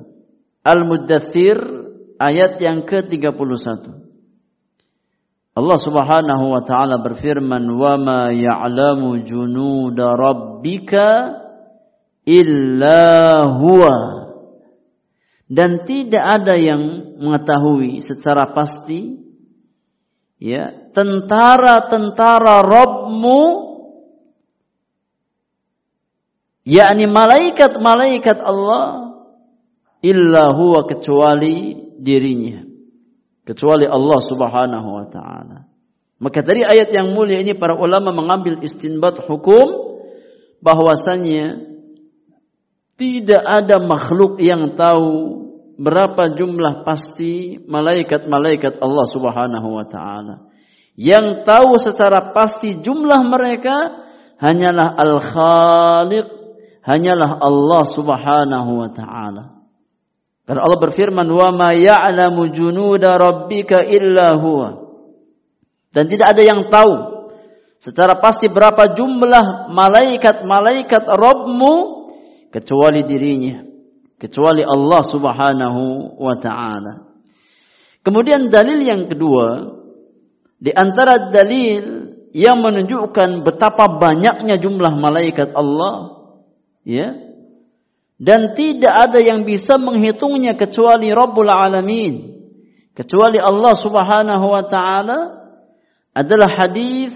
Al-Mudaththir ayat yang ke-31. Allah Subhanahu wa taala berfirman, "Wa ma ya'lamu junuda rabbika illa huwa." Dan tidak ada yang mengetahui secara pasti ya, tentara-tentara Rabbmu yakni malaikat-malaikat Allah illa huwa kecuali dirinya kecuali Allah Subhanahu wa taala. Maka dari ayat yang mulia ini para ulama mengambil istinbat hukum bahwasannya tidak ada makhluk yang tahu berapa jumlah pasti malaikat-malaikat Allah Subhanahu wa taala. Yang tahu secara pasti jumlah mereka hanyalah Al-Khaliq, hanyalah Allah Subhanahu wa taala. Karena Allah berfirman, "Wa ma ya'lamu junuda rabbika illa huwa." Dan tidak ada yang tahu secara pasti berapa jumlah malaikat-malaikat Rabbmu kecuali dirinya, kecuali Allah Subhanahu wa taala. Kemudian dalil yang kedua, di antara dalil yang menunjukkan betapa banyaknya jumlah malaikat Allah, ya, dan tidak ada yang bisa menghitungnya kecuali Rabbul Alamin kecuali Allah Subhanahu wa taala adalah hadis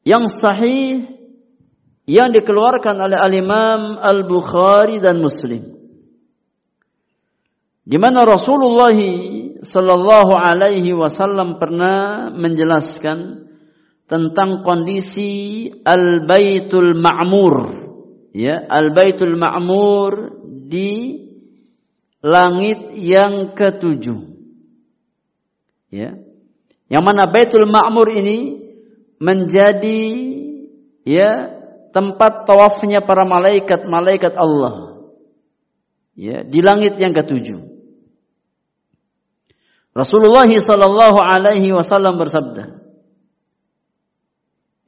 yang sahih yang dikeluarkan oleh al-Imam Al-Bukhari dan Muslim di mana Rasulullah sallallahu alaihi wasallam pernah menjelaskan tentang kondisi Al-Baitul Ma'mur ya Al-Baitul Ma'mur di langit yang ketujuh. Ya. Yang mana Baitul Ma'mur ini menjadi ya tempat tawafnya para malaikat-malaikat Allah. Ya, di langit yang ketujuh. Rasulullah sallallahu alaihi wasallam bersabda,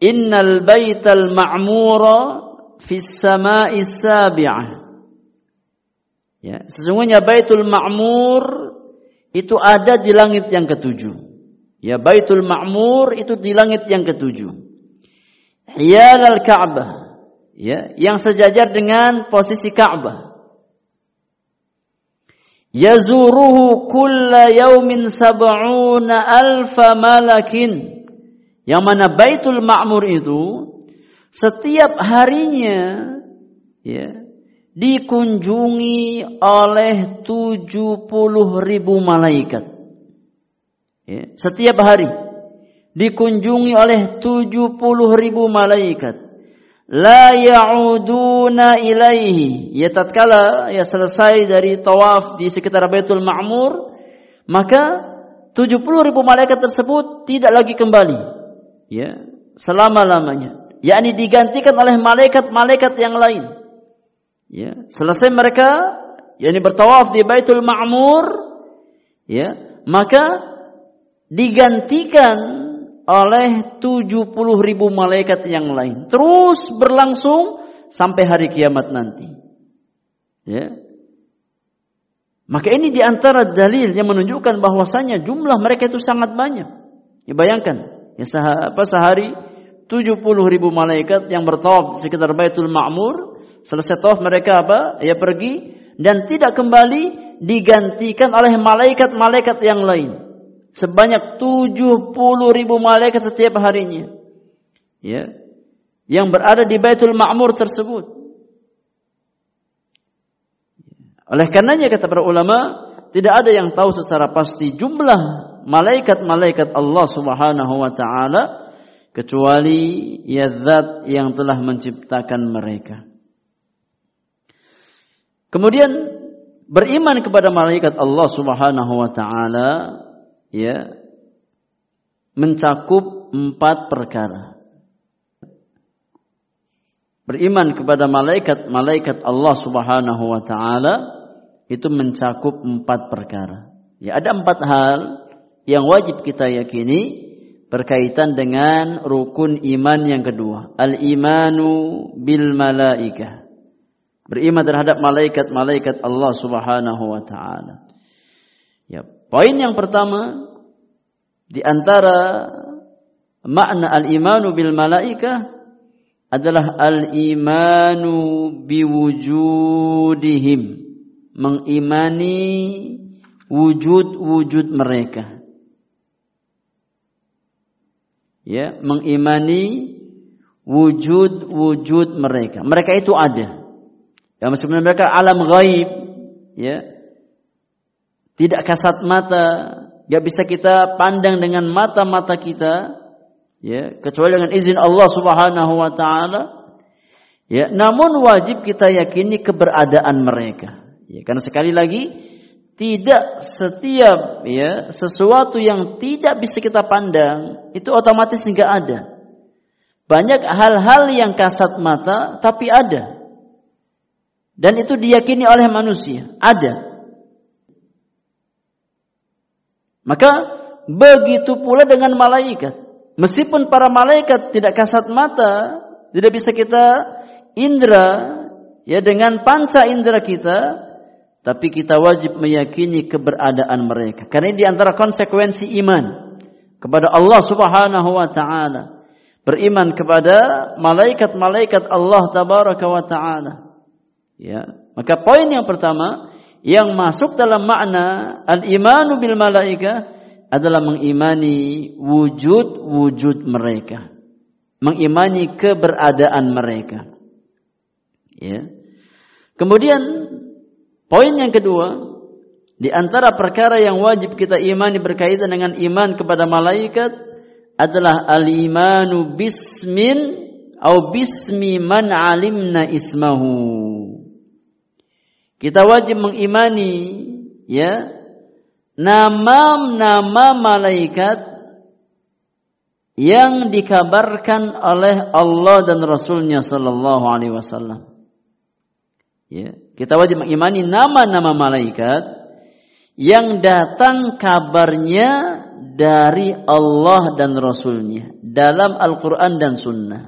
"Innal baital ma'mura fis sama'is sabi'ah. Ya, sesungguhnya Baitul Ma'mur itu ada di langit yang ketujuh. Ya, Baitul Ma'mur itu di langit yang ketujuh. Hiyal al-Ka'bah. ya yang sejajar dengan posisi Ka'bah. Yazuruhu kulla yaumin sab'una alfa malakin. Yang mana Baitul Ma'mur itu setiap harinya ya dikunjungi oleh 70 ribu malaikat. Ya, setiap hari dikunjungi oleh 70 ribu malaikat. La ya'uduna ilaihi. Ya tatkala ya selesai dari tawaf di sekitar Baitul Ma'mur maka 70 ribu malaikat tersebut tidak lagi kembali. Ya selama-lamanya. Yakni digantikan oleh malaikat-malaikat yang lain. Ya selesai mereka yakni bertawaf di Baitul Ma'mur ya maka digantikan oleh 70 ribu malaikat yang lain. Terus berlangsung sampai hari kiamat nanti. Ya. Maka ini di antara dalil yang menunjukkan bahwasanya jumlah mereka itu sangat banyak. Ya bayangkan, ya apa sehari 70 ribu malaikat yang bertawaf di sekitar Baitul Ma'mur. Selesai tawaf mereka apa? Ya pergi dan tidak kembali digantikan oleh malaikat-malaikat yang lain sebanyak 70 ribu malaikat setiap harinya. Ya. Yang berada di Baitul Ma'mur tersebut. Oleh karenanya kata para ulama, tidak ada yang tahu secara pasti jumlah malaikat-malaikat Allah Subhanahu wa taala kecuali ya zat yang telah menciptakan mereka. Kemudian beriman kepada malaikat Allah Subhanahu wa taala ya mencakup empat perkara. Beriman kepada malaikat-malaikat Allah Subhanahu wa taala itu mencakup empat perkara. Ya ada empat hal yang wajib kita yakini berkaitan dengan rukun iman yang kedua. Al-imanu bil malaikah. Beriman terhadap malaikat-malaikat Allah Subhanahu wa taala. Ya, Poin yang pertama di antara makna al-imanu bil malaikah adalah al-imanu biwujudihim. Mengimani wujud-wujud mereka. Ya mengimani wujud-wujud mereka. Mereka itu ada. Ya meskipun mereka alam gaib ya tidak kasat mata, gak bisa kita pandang dengan mata-mata kita, ya, kecuali dengan izin Allah Subhanahu wa taala. Ya, namun wajib kita yakini keberadaan mereka. Ya, karena sekali lagi tidak setiap ya sesuatu yang tidak bisa kita pandang itu otomatis nggak ada. Banyak hal-hal yang kasat mata tapi ada. Dan itu diyakini oleh manusia, ada. Maka begitu pula dengan malaikat. Meskipun para malaikat tidak kasat mata, tidak bisa kita indra ya dengan panca indra kita, tapi kita wajib meyakini keberadaan mereka. Karena ini di antara konsekuensi iman kepada Allah Subhanahu wa taala. Beriman kepada malaikat-malaikat Allah tabaraka wa taala. Ya. Maka poin yang pertama, yang masuk dalam makna al-imanu bil malaika adalah mengimani wujud-wujud mereka. Mengimani keberadaan mereka. Ya. Kemudian poin yang kedua, di antara perkara yang wajib kita imani berkaitan dengan iman kepada malaikat adalah al-imanu bismin atau bismi man alimna ismahu kita wajib mengimani ya nama-nama malaikat yang dikabarkan oleh Allah dan Rasulnya Sallallahu Alaihi Wasallam. Ya, kita wajib mengimani nama-nama malaikat yang datang kabarnya dari Allah dan Rasulnya dalam Al-Quran dan Sunnah.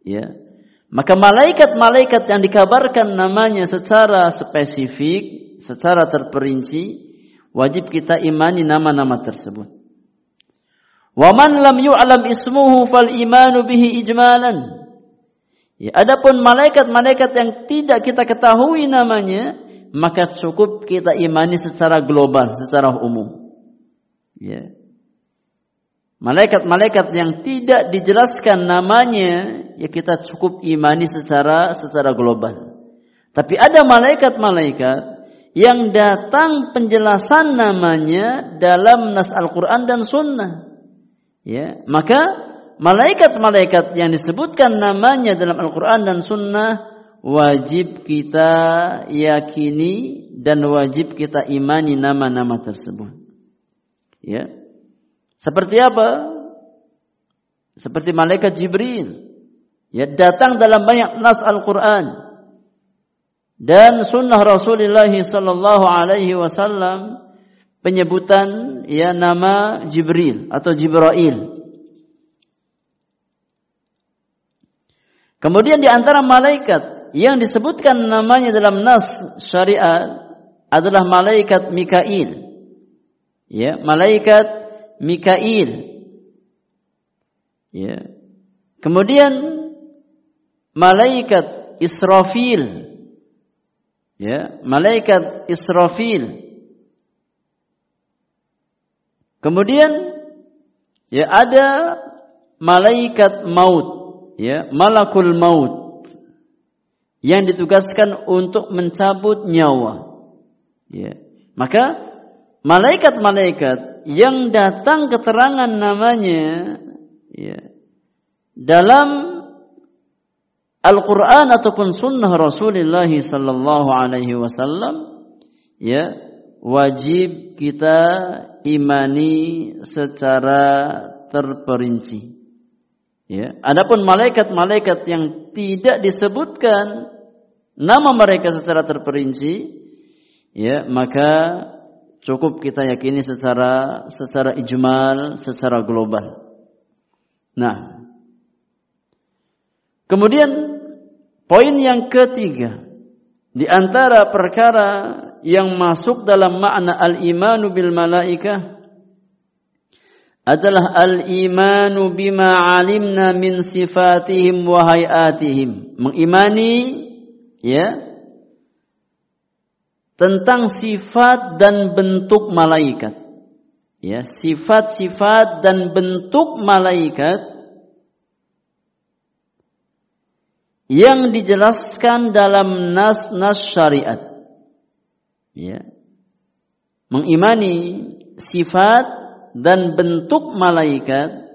Ya, maka malaikat-malaikat yang dikabarkan namanya secara spesifik, secara terperinci, wajib kita imani nama-nama tersebut. Wa man lam yu'lam ismuhu fal imanu bihi ijmalan. Ya, adapun malaikat-malaikat yang tidak kita ketahui namanya, maka cukup kita imani secara global, secara umum. Ya. Malaikat-malaikat yang tidak dijelaskan namanya, ya kita cukup imani secara secara global. Tapi ada malaikat-malaikat yang datang penjelasan namanya dalam nas Al-Quran dan Sunnah. Ya, maka malaikat-malaikat yang disebutkan namanya dalam Al-Quran dan Sunnah wajib kita yakini dan wajib kita imani nama-nama tersebut. Ya, seperti apa? Seperti malaikat Jibril. Ya, datang dalam banyak nas Al-Quran. Dan sunnah Rasulullah sallallahu alaihi wasallam penyebutan ya nama Jibril atau Jibrail. Kemudian di antara malaikat yang disebutkan namanya dalam nas syariat adalah malaikat Mikail. Ya, malaikat Mikail. Ya. Kemudian malaikat Israfil. Ya, malaikat Israfil. Kemudian ya ada malaikat maut, ya, malakul maut yang ditugaskan untuk mencabut nyawa. Ya. Maka malaikat-malaikat yang datang keterangan namanya ya, dalam Al-Quran ataupun Sunnah Rasulullah Sallallahu Alaihi Wasallam, ya wajib kita imani secara terperinci. Ya, adapun malaikat-malaikat yang tidak disebutkan nama mereka secara terperinci, ya maka cukup kita yakini secara secara ijmal, secara global. Nah, kemudian poin yang ketiga di antara perkara yang masuk dalam makna al-imanu bil malaikah adalah al-imanu bima alimna min sifatihim wa hayatihim. Mengimani ya tentang sifat dan bentuk malaikat. Ya, sifat-sifat dan bentuk malaikat yang dijelaskan dalam nas-nas syariat. Ya. Mengimani sifat dan bentuk malaikat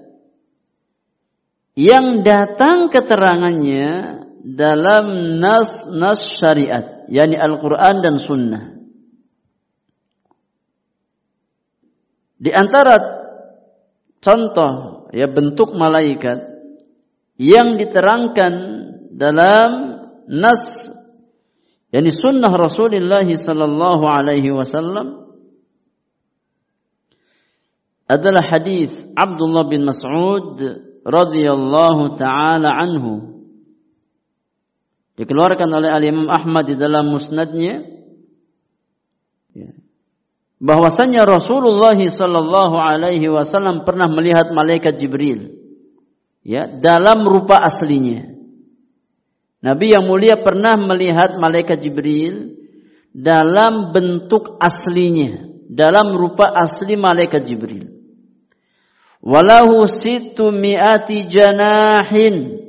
yang datang keterangannya dalam nas-nas syariat yakni Al-Quran dan Sunnah. Di antara contoh ya bentuk malaikat yang diterangkan dalam nas yakni sunnah Rasulullah sallallahu alaihi wasallam adalah hadis Abdullah bin Mas'ud radhiyallahu taala anhu dikeluarkan oleh Al Imam Ahmad di dalam musnadnya. Ya. bahwasanya Rasulullah sallallahu alaihi wasallam pernah melihat malaikat Jibril ya dalam rupa aslinya. Nabi yang mulia pernah melihat malaikat Jibril dalam bentuk aslinya dalam rupa asli malaikat Jibril. Walahu situ mi'ati janahin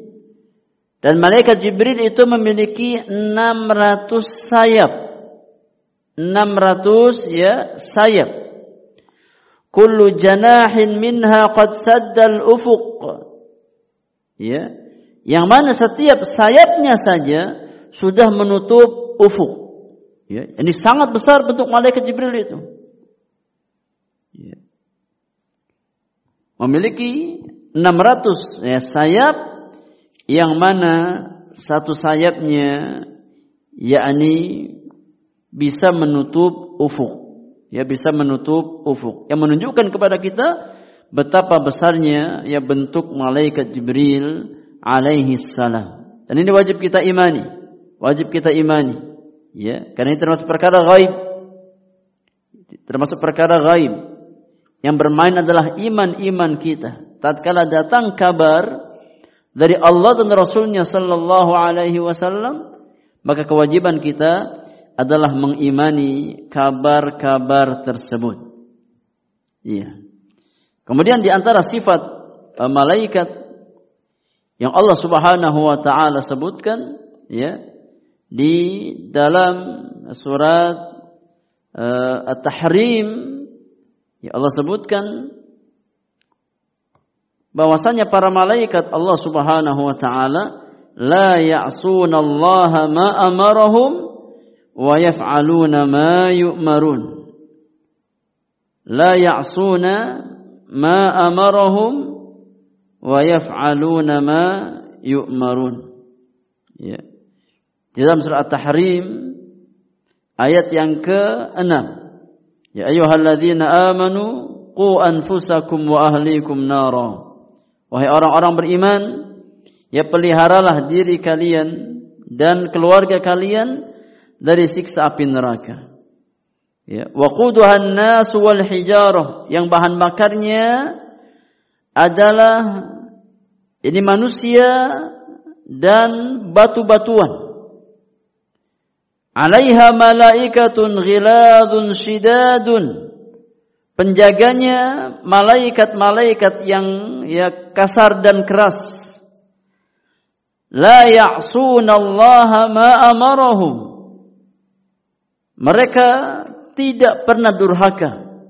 dan malaikat Jibril itu memiliki 600 sayap. 600 ya sayap. Kullu janahin minha qad saddal ufuq. Ya. Yang mana setiap sayapnya saja sudah menutup ufuk. Ya. Ini sangat besar bentuk malaikat Jibril itu. Ya. Memiliki 600 ya, sayap yang mana satu sayapnya yakni bisa menutup ufuk. Ya bisa menutup ufuk. Yang menunjukkan kepada kita betapa besarnya ya bentuk malaikat Jibril alaihi salam. Dan ini wajib kita imani. Wajib kita imani. Ya karena ini termasuk perkara gaib termasuk perkara gaib yang bermain adalah iman-iman kita. Tatkala datang kabar dari Allah dan Rasulnya Sallallahu Alaihi Wasallam, maka kewajiban kita adalah mengimani kabar-kabar tersebut. Iya. Kemudian di antara sifat uh, malaikat yang Allah Subhanahu wa taala sebutkan ya di dalam surat uh, At-Tahrim ya Allah sebutkan bahwasanya para malaikat Allah Subhanahu wa taala la ya'suna Allah ma amarahum wa yaf'aluna ma yu'marun la ya'suna ma amarahum wa yaf'aluna ma yu'marun. Ya. Di dalam surah At-Tahrim ayat yang ke-6. Ya ayyuhalladzina amanu qu anfusakum wa ahlikum. Wahai orang-orang beriman, ya peliharalah diri kalian dan keluarga kalian dari siksa api neraka. Ya, waquduhan nas wal hijarah yang bahan bakarnya adalah ini manusia dan batu-batuan. Alaiha malaikatun ghiladun shidadun. Penjaganya malaikat-malaikat yang ya kasar dan keras. La ya'suna Allah ma amarahum. Mereka tidak pernah durhaka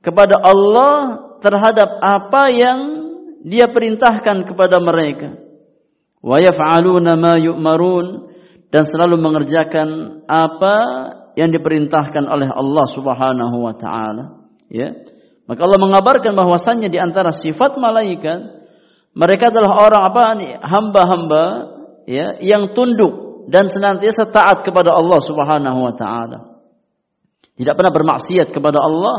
kepada Allah terhadap apa yang dia perintahkan kepada mereka. Wa yaf'aluna ma yu'marun dan selalu mengerjakan apa yang diperintahkan oleh Allah Subhanahu wa taala. Ya. Maka Allah mengabarkan bahwasannya di antara sifat malaikat mereka adalah orang apa nih? hamba-hamba ya yang tunduk dan senantiasa taat kepada Allah Subhanahu wa taala. Tidak pernah bermaksiat kepada Allah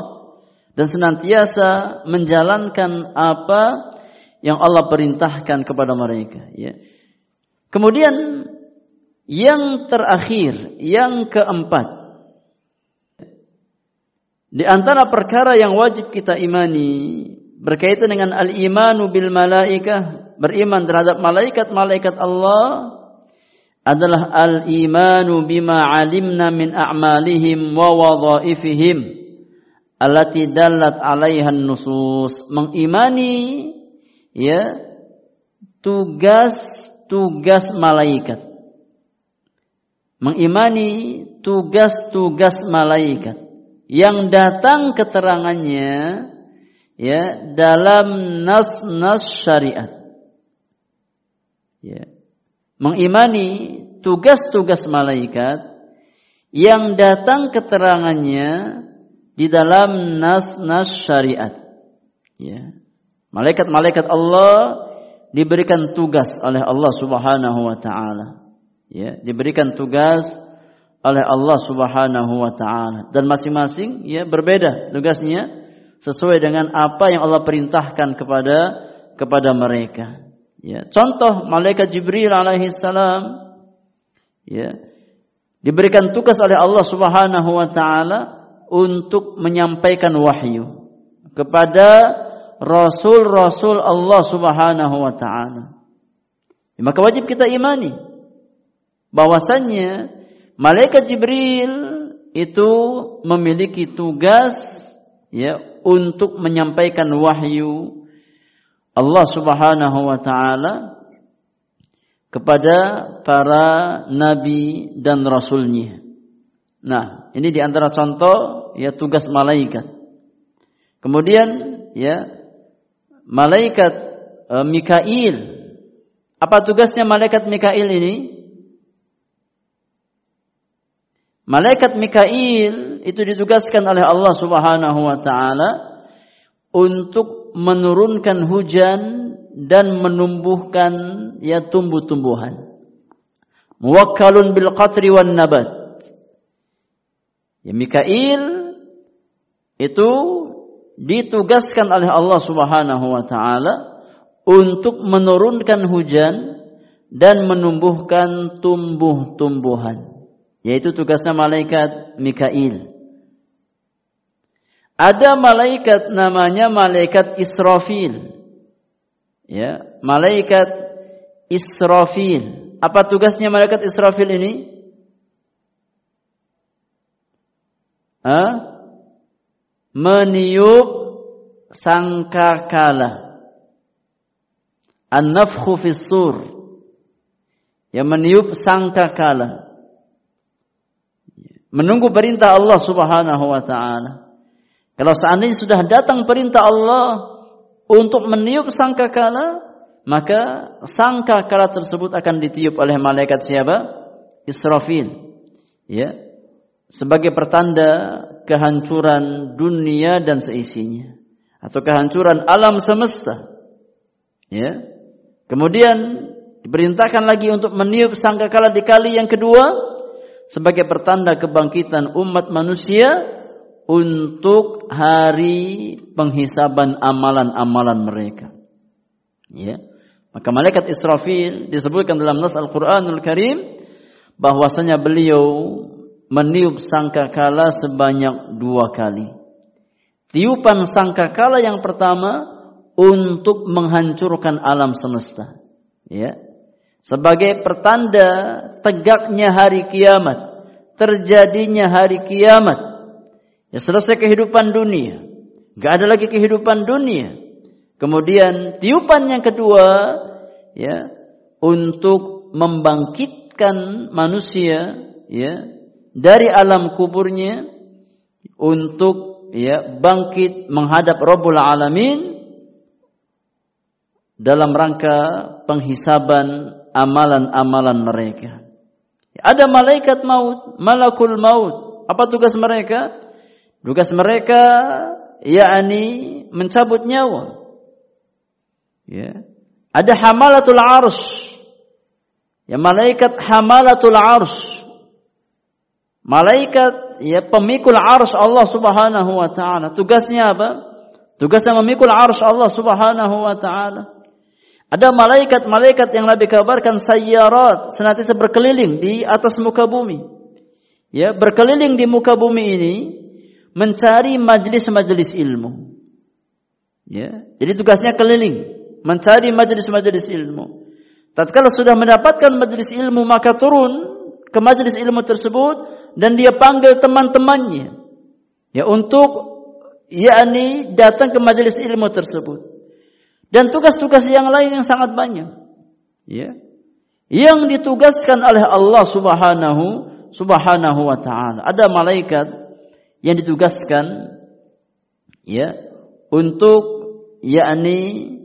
dan senantiasa menjalankan apa yang Allah perintahkan kepada mereka. Ya. Kemudian yang terakhir, yang keempat, di antara perkara yang wajib kita imani berkaitan dengan al-imanu bil malaikah, beriman terhadap malaikat-malaikat Allah adalah al-imanu bima alimna min a'malihim wa wadhaifihim allati dallat 'alaiha nusus mengimani ya tugas-tugas malaikat. Mengimani tugas-tugas malaikat. Yang datang keterangannya ya dalam nas-nas syariat ya mengimani tugas-tugas malaikat yang datang keterangannya di dalam nas-nas syariat. Ya. Malaikat-malaikat Allah diberikan tugas oleh Allah Subhanahu wa taala. Ya, diberikan tugas oleh Allah Subhanahu wa taala dan masing-masing ya berbeda tugasnya sesuai dengan apa yang Allah perintahkan kepada kepada mereka. Ya, contoh malaikat Jibril alaihi salam ya diberikan tugas oleh Allah Subhanahu wa taala untuk menyampaikan wahyu kepada rasul-rasul Allah Subhanahu wa taala. Ya, maka wajib kita imani bahwasannya malaikat Jibril itu memiliki tugas ya untuk menyampaikan wahyu Allah Subhanahu wa taala kepada para nabi dan rasulnya. Nah, ini di antara contoh ya tugas malaikat. Kemudian ya malaikat e, Mikail. Apa tugasnya malaikat Mikail ini? Malaikat Mikail itu ditugaskan oleh Allah Subhanahu wa taala untuk menurunkan hujan dan menumbuhkan ya tumbuh-tumbuhan. Muwakkalun bil qatri wan nabat. Ya Mikail itu ditugaskan oleh Allah Subhanahu wa taala untuk menurunkan hujan dan menumbuhkan tumbuh-tumbuhan. Yaitu tugasnya malaikat Mikail. Ada malaikat namanya malaikat Israfil. Ya, malaikat Israfil. Apa tugasnya malaikat Israfil ini? Hah? Meniup sangkakala. An-nafkhu fis sur. Yang meniup sangkakala. Menunggu perintah Allah Subhanahu wa taala. Kalau seandainya sudah datang perintah Allah untuk meniup sangkakala, maka sangkakala tersebut akan ditiup oleh malaikat siapa? Israfil. Ya. Sebagai pertanda kehancuran dunia dan seisinya atau kehancuran alam semesta. Ya. Kemudian diperintahkan lagi untuk meniup sangkakala di kali yang kedua sebagai pertanda kebangkitan umat manusia untuk hari penghisaban amalan-amalan mereka. Ya. Maka malaikat Israfil disebutkan dalam nas Al-Qur'anul Karim bahwasanya beliau meniup sangkakala sebanyak dua kali. Tiupan sangkakala yang pertama untuk menghancurkan alam semesta. Ya. Sebagai pertanda tegaknya hari kiamat, terjadinya hari kiamat Ya selesai kehidupan dunia. Gak ada lagi kehidupan dunia. Kemudian tiupan yang kedua ya untuk membangkitkan manusia ya dari alam kuburnya untuk ya bangkit menghadap Rabbul Alamin dalam rangka penghisaban amalan-amalan mereka. Ada malaikat maut, malakul maut. Apa tugas mereka? Tugas mereka yakni mencabut nyawa. Ya. Ada hamalatul arsh. Ya malaikat hamalatul arsh. Malaikat ya pemikul arsh Allah Subhanahu wa taala. Tugasnya apa? Tugasnya memikul arsh Allah Subhanahu wa taala. Ada malaikat-malaikat yang Nabi kabarkan sayyarat senantiasa berkeliling di atas muka bumi. Ya, berkeliling di muka bumi ini mencari majelis-majelis ilmu. Ya, jadi tugasnya keliling mencari majelis-majelis ilmu. Tatkala sudah mendapatkan majelis ilmu maka turun ke majelis ilmu tersebut dan dia panggil teman-temannya ya untuk yakni datang ke majelis ilmu tersebut. Dan tugas-tugas yang lain yang sangat banyak. Ya. Yang ditugaskan oleh Allah Subhanahu Subhanahu wa taala. Ada malaikat yang ditugaskan ya untuk yakni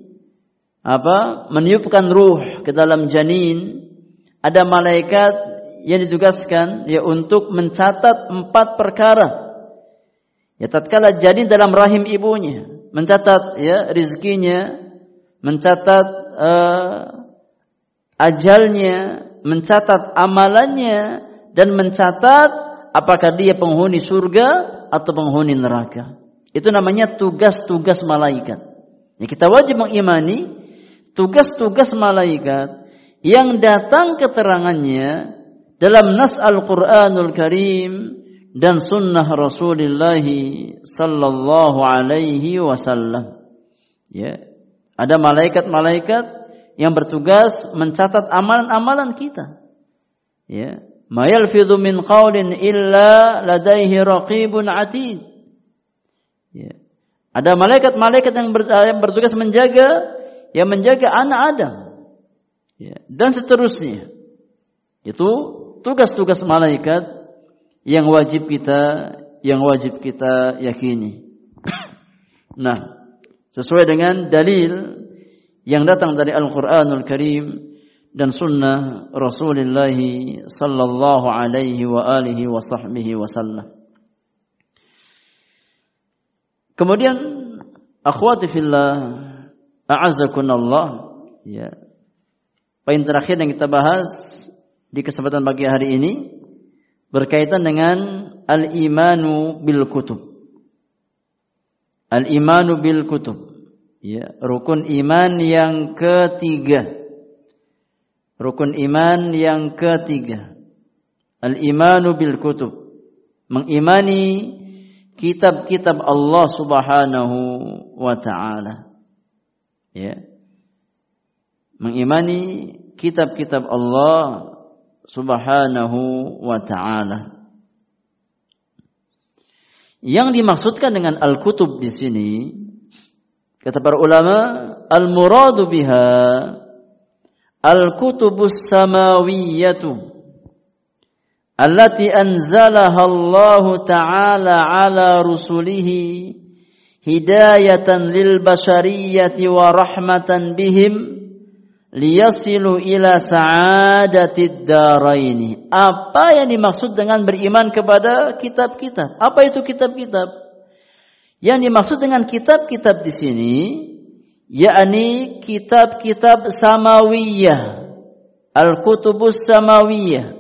apa meniupkan ruh ke dalam janin ada malaikat yang ditugaskan ya untuk mencatat empat perkara. Ya tatkala janin dalam rahim ibunya mencatat ya rizkinya mencatat uh, ajalnya mencatat amalannya dan mencatat apakah dia penghuni surga atau penghuni neraka. Itu namanya tugas-tugas malaikat. Ya, kita wajib mengimani tugas-tugas malaikat yang datang keterangannya dalam nas Al-Qur'anul Karim dan sunnah Rasulullah sallallahu alaihi wasallam. Ya. Ada malaikat-malaikat yang bertugas mencatat amalan-amalan kita. Ya. Ma yalfidhu min qawlin illa ladaihi raqibun atid. Ya. Ada malaikat-malaikat ber, yang bertugas menjaga yang menjaga anak Adam. Ya. Dan seterusnya. Itu tugas-tugas malaikat yang wajib kita yang wajib kita yakini. nah, sesuai dengan dalil yang datang dari Al-Qur'anul Karim dan sunnah Rasulullah sallallahu alaihi wa alihi wa sahbihi wasallam. Kemudian akhwati fillah a'azzakunallah ya. Poin terakhir yang kita bahas di kesempatan pagi hari ini berkaitan dengan al-imanu bil kutub. Al-imanu bil kutub. Ya, rukun iman yang ketiga Rukun iman yang ketiga. Al-imanu bil kutub. Mengimani kitab-kitab Allah Subhanahu wa taala. Ya. Mengimani kitab-kitab Allah Subhanahu wa taala. Yang dimaksudkan dengan al-kutub di sini kata para ulama al-muradu biha al-kutubus samawiyatu allati anzalaha Allah taala ala rusulihi hidayatan lil bashariyati wa rahmatan bihim liyasilu ila sa'adatid daraini. Apa yang dimaksud dengan beriman kepada kitab-kitab? Apa itu kitab-kitab? Yang dimaksud dengan kitab-kitab di sini yakni kitab-kitab samawiyah. Al-kutubus samawiyah.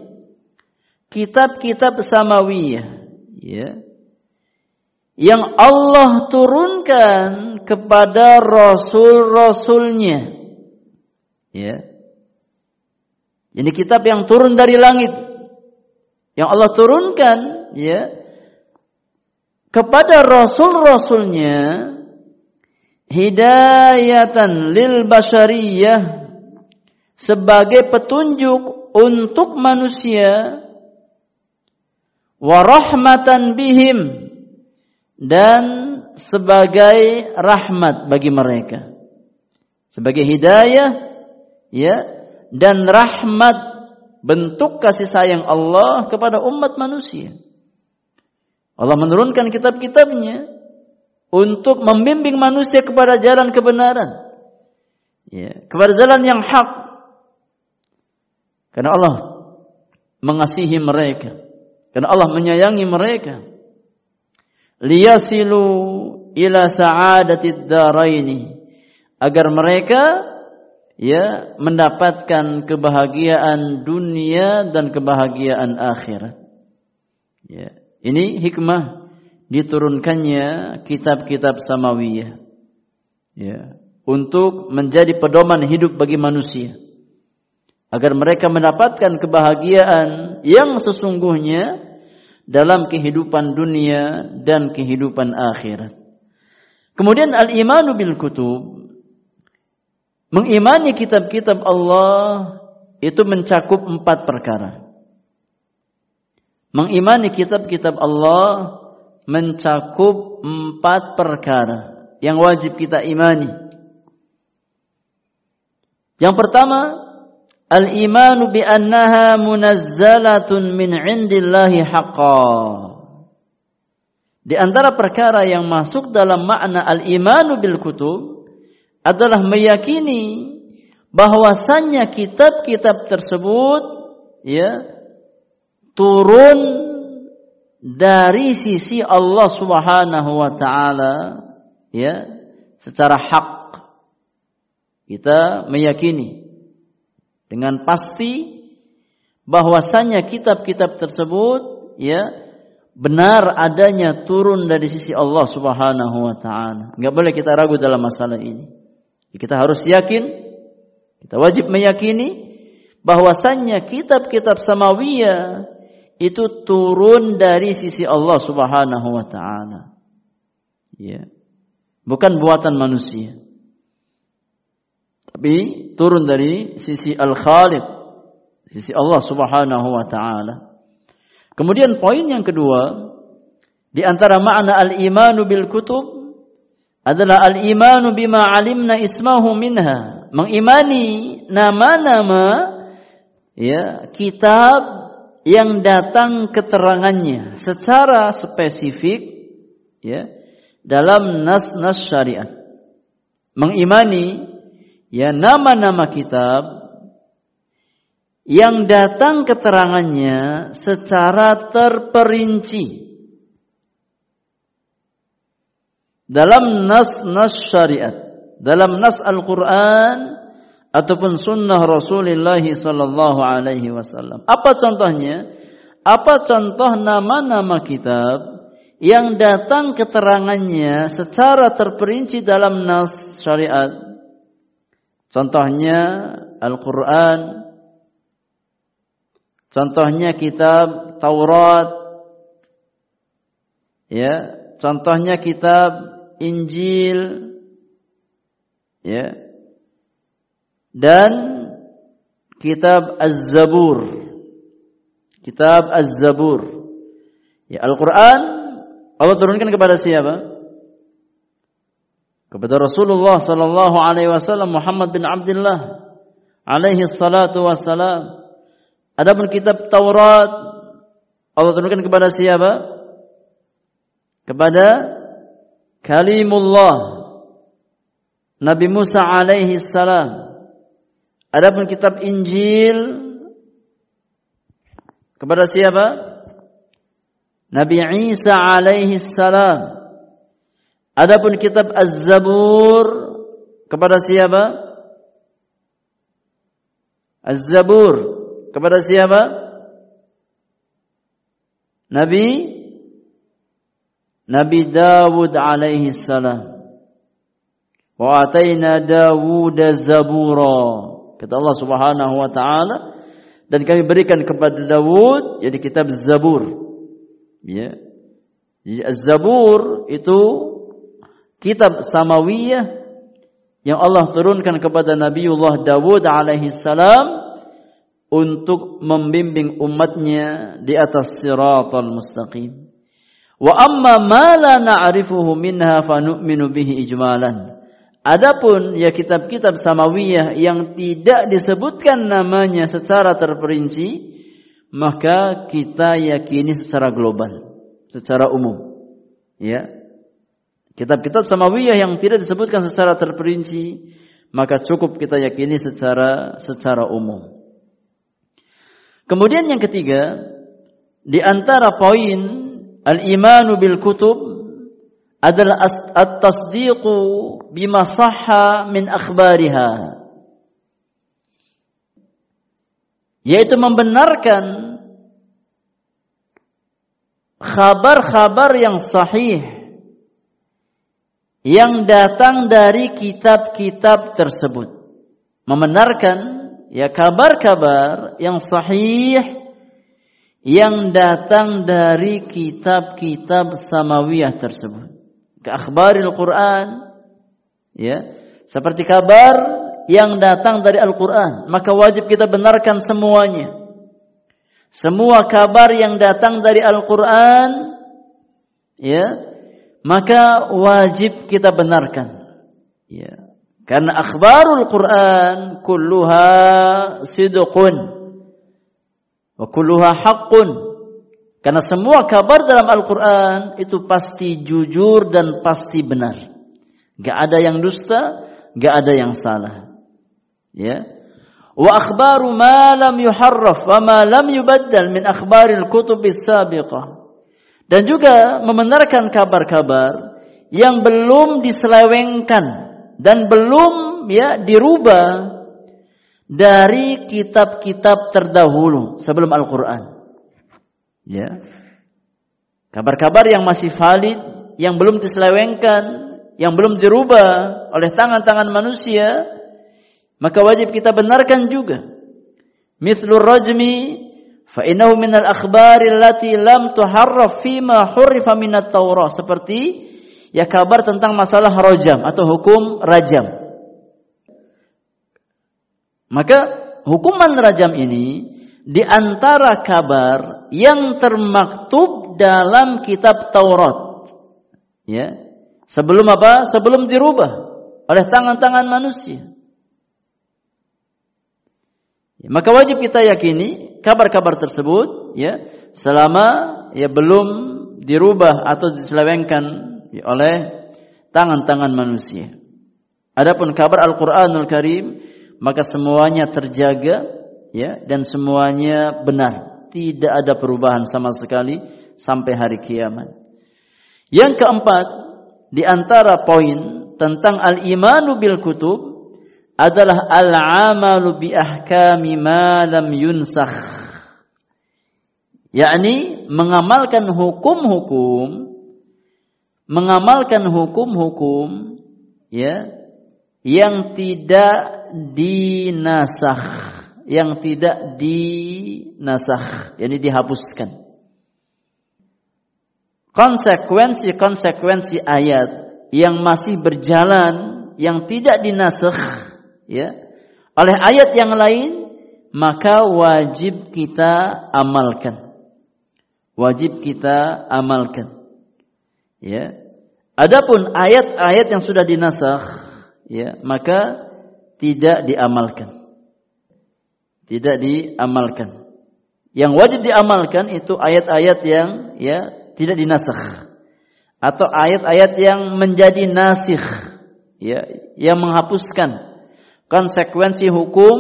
Kitab-kitab samawiyah, ya. Yang Allah turunkan kepada rasul-rasulnya Ya. Ini kitab yang turun dari langit. Yang Allah turunkan ya kepada rasul-rasulnya hidayatan lil bashariyah. Sebagai petunjuk untuk manusia. Warahmatan bihim. Dan sebagai rahmat bagi mereka. Sebagai hidayah ya dan rahmat bentuk kasih sayang Allah kepada umat manusia. Allah menurunkan kitab-kitabnya untuk membimbing manusia kepada jalan kebenaran. Ya, kepada jalan yang hak. Karena Allah mengasihi mereka. Karena Allah menyayangi mereka. Liyasilu ila sa'adatid daraini. Agar mereka ya mendapatkan kebahagiaan dunia dan kebahagiaan akhirat. Ya, ini hikmah diturunkannya kitab-kitab samawiyah. Ya, untuk menjadi pedoman hidup bagi manusia agar mereka mendapatkan kebahagiaan yang sesungguhnya dalam kehidupan dunia dan kehidupan akhirat. Kemudian al-imanu bil kutub Mengimani kitab-kitab Allah itu mencakup empat perkara. Mengimani kitab-kitab Allah mencakup empat perkara yang wajib kita imani. Yang pertama, al-imanu bi annaha munazzalatun min 'indillahi haqqan. Di antara perkara yang masuk dalam makna al-imanu bil kutub adalah meyakini bahwasannya kitab-kitab tersebut ya turun dari sisi Allah Subhanahu wa taala ya secara hak kita meyakini dengan pasti bahwasannya kitab-kitab tersebut ya benar adanya turun dari sisi Allah Subhanahu wa taala. Enggak boleh kita ragu dalam masalah ini. Kita harus yakin, kita wajib meyakini bahwasannya kitab-kitab samawiyah itu turun dari sisi Allah Subhanahu wa taala. Ya. Bukan buatan manusia. Tapi turun dari sisi Al-Khaliq, sisi Allah Subhanahu wa taala. Kemudian poin yang kedua, di antara makna al-imanu bil kutub adalah al-imanu bima alimna ismahu minha. Mengimani nama-nama ya kitab yang datang keterangannya secara spesifik ya dalam nas-nas syariat. Mengimani ya nama-nama kitab yang datang keterangannya secara terperinci dalam nas-nas syariat, dalam nas Al-Quran ataupun sunnah Rasulullah sallallahu alaihi wasallam. Apa contohnya? Apa contoh nama-nama kitab yang datang keterangannya secara terperinci dalam nas syariat? Contohnya Al-Quran, contohnya kitab Taurat, ya, contohnya kitab Injil ya dan kitab Az-Zabur. Kitab Az-Zabur. Ya, Al-Qur'an Allah turunkan kepada siapa? Kepada Rasulullah sallallahu alaihi wasallam Muhammad bin Abdullah alaihi salatu wassalam. Adapun kitab Taurat Allah turunkan kepada siapa? Kepada kalimullah Nabi Musa alaihi salam. Adapun kitab Injil kepada siapa? Nabi Isa alaihi salam. Adapun kitab Az-Zabur kepada siapa? Az-Zabur kepada siapa? Nabi Nabi Dawud alaihi salam. Wa ataina Dawud zabura. Kata Allah Subhanahu wa taala dan kami berikan kepada Dawud jadi kitab Zabur. Ya. Jadi Az-Zabur itu kitab samawiyah yang Allah turunkan kepada Nabiullah Dawud alaihi salam untuk membimbing umatnya di atas siratal mustaqim. Wa amma ma la na'rifuhu minha fa nu'minu bihi ijmalan. Adapun ya kitab-kitab samawiyah yang tidak disebutkan namanya secara terperinci, maka kita yakini secara global, secara umum. Ya. Kitab-kitab samawiyah yang tidak disebutkan secara terperinci, maka cukup kita yakini secara secara umum. Kemudian yang ketiga, di antara poin Al-imanu bil kutub adalah at-tasdiqu bima sahha min akhbariha. Yaitu membenarkan kabar-kabar yang sahih yang datang dari kitab-kitab tersebut. Membenarkan ya kabar-kabar yang sahih yang datang dari kitab-kitab samawiyah tersebut. Ke akhbaril Quran ya, seperti kabar yang datang dari Al-Qur'an, maka wajib kita benarkan semuanya. Semua kabar yang datang dari Al-Qur'an ya, maka wajib kita benarkan. Ya. Karena akhbarul Quran kulluha sidqun Wa kulluha haqqun. Karena semua kabar dalam Al-Quran itu pasti jujur dan pasti benar. Gak ada yang dusta, gak ada yang salah. Ya. Wa akhbaru ma lam yuharraf wa ma lam yubaddal min akhbaril sabiqah. Dan juga membenarkan kabar-kabar yang belum diselewengkan dan belum ya dirubah dari kitab-kitab terdahulu sebelum Al-Quran. Ya. Kabar-kabar yang masih valid, yang belum diselewengkan, yang belum dirubah oleh tangan-tangan manusia, maka wajib kita benarkan juga. Mithlur rajmi fa innahu minal akhbari allati lam tuharraf fima hurrifa minat Taurah seperti ya kabar tentang masalah rajam atau hukum rajam. Maka hukuman rajam ini di antara kabar yang termaktub dalam kitab Taurat. Ya. Sebelum apa? Sebelum dirubah oleh tangan-tangan manusia. Ya, maka wajib kita yakini kabar-kabar tersebut ya selama ya belum dirubah atau diselewengkan ya, oleh tangan-tangan manusia. Adapun kabar Al-Qur'anul Karim maka semuanya terjaga ya dan semuanya benar. Tidak ada perubahan sama sekali sampai hari kiamat. Yang keempat di antara poin tentang al-imanu bil kutub adalah al-amalu bi ahkami ma lam yunsakh. Yakni mengamalkan hukum-hukum mengamalkan hukum-hukum ya yang tidak dinasah yang tidak dinasah yakni dihapuskan konsekuensi-konsekuensi ayat yang masih berjalan yang tidak dinasah ya oleh ayat yang lain maka wajib kita amalkan. Wajib kita amalkan. Ya. Adapun ayat-ayat yang sudah dinasakh, ya, maka tidak diamalkan. Tidak diamalkan. Yang wajib diamalkan itu ayat-ayat yang ya tidak dinasakh atau ayat-ayat yang menjadi nasikh ya yang menghapuskan konsekuensi hukum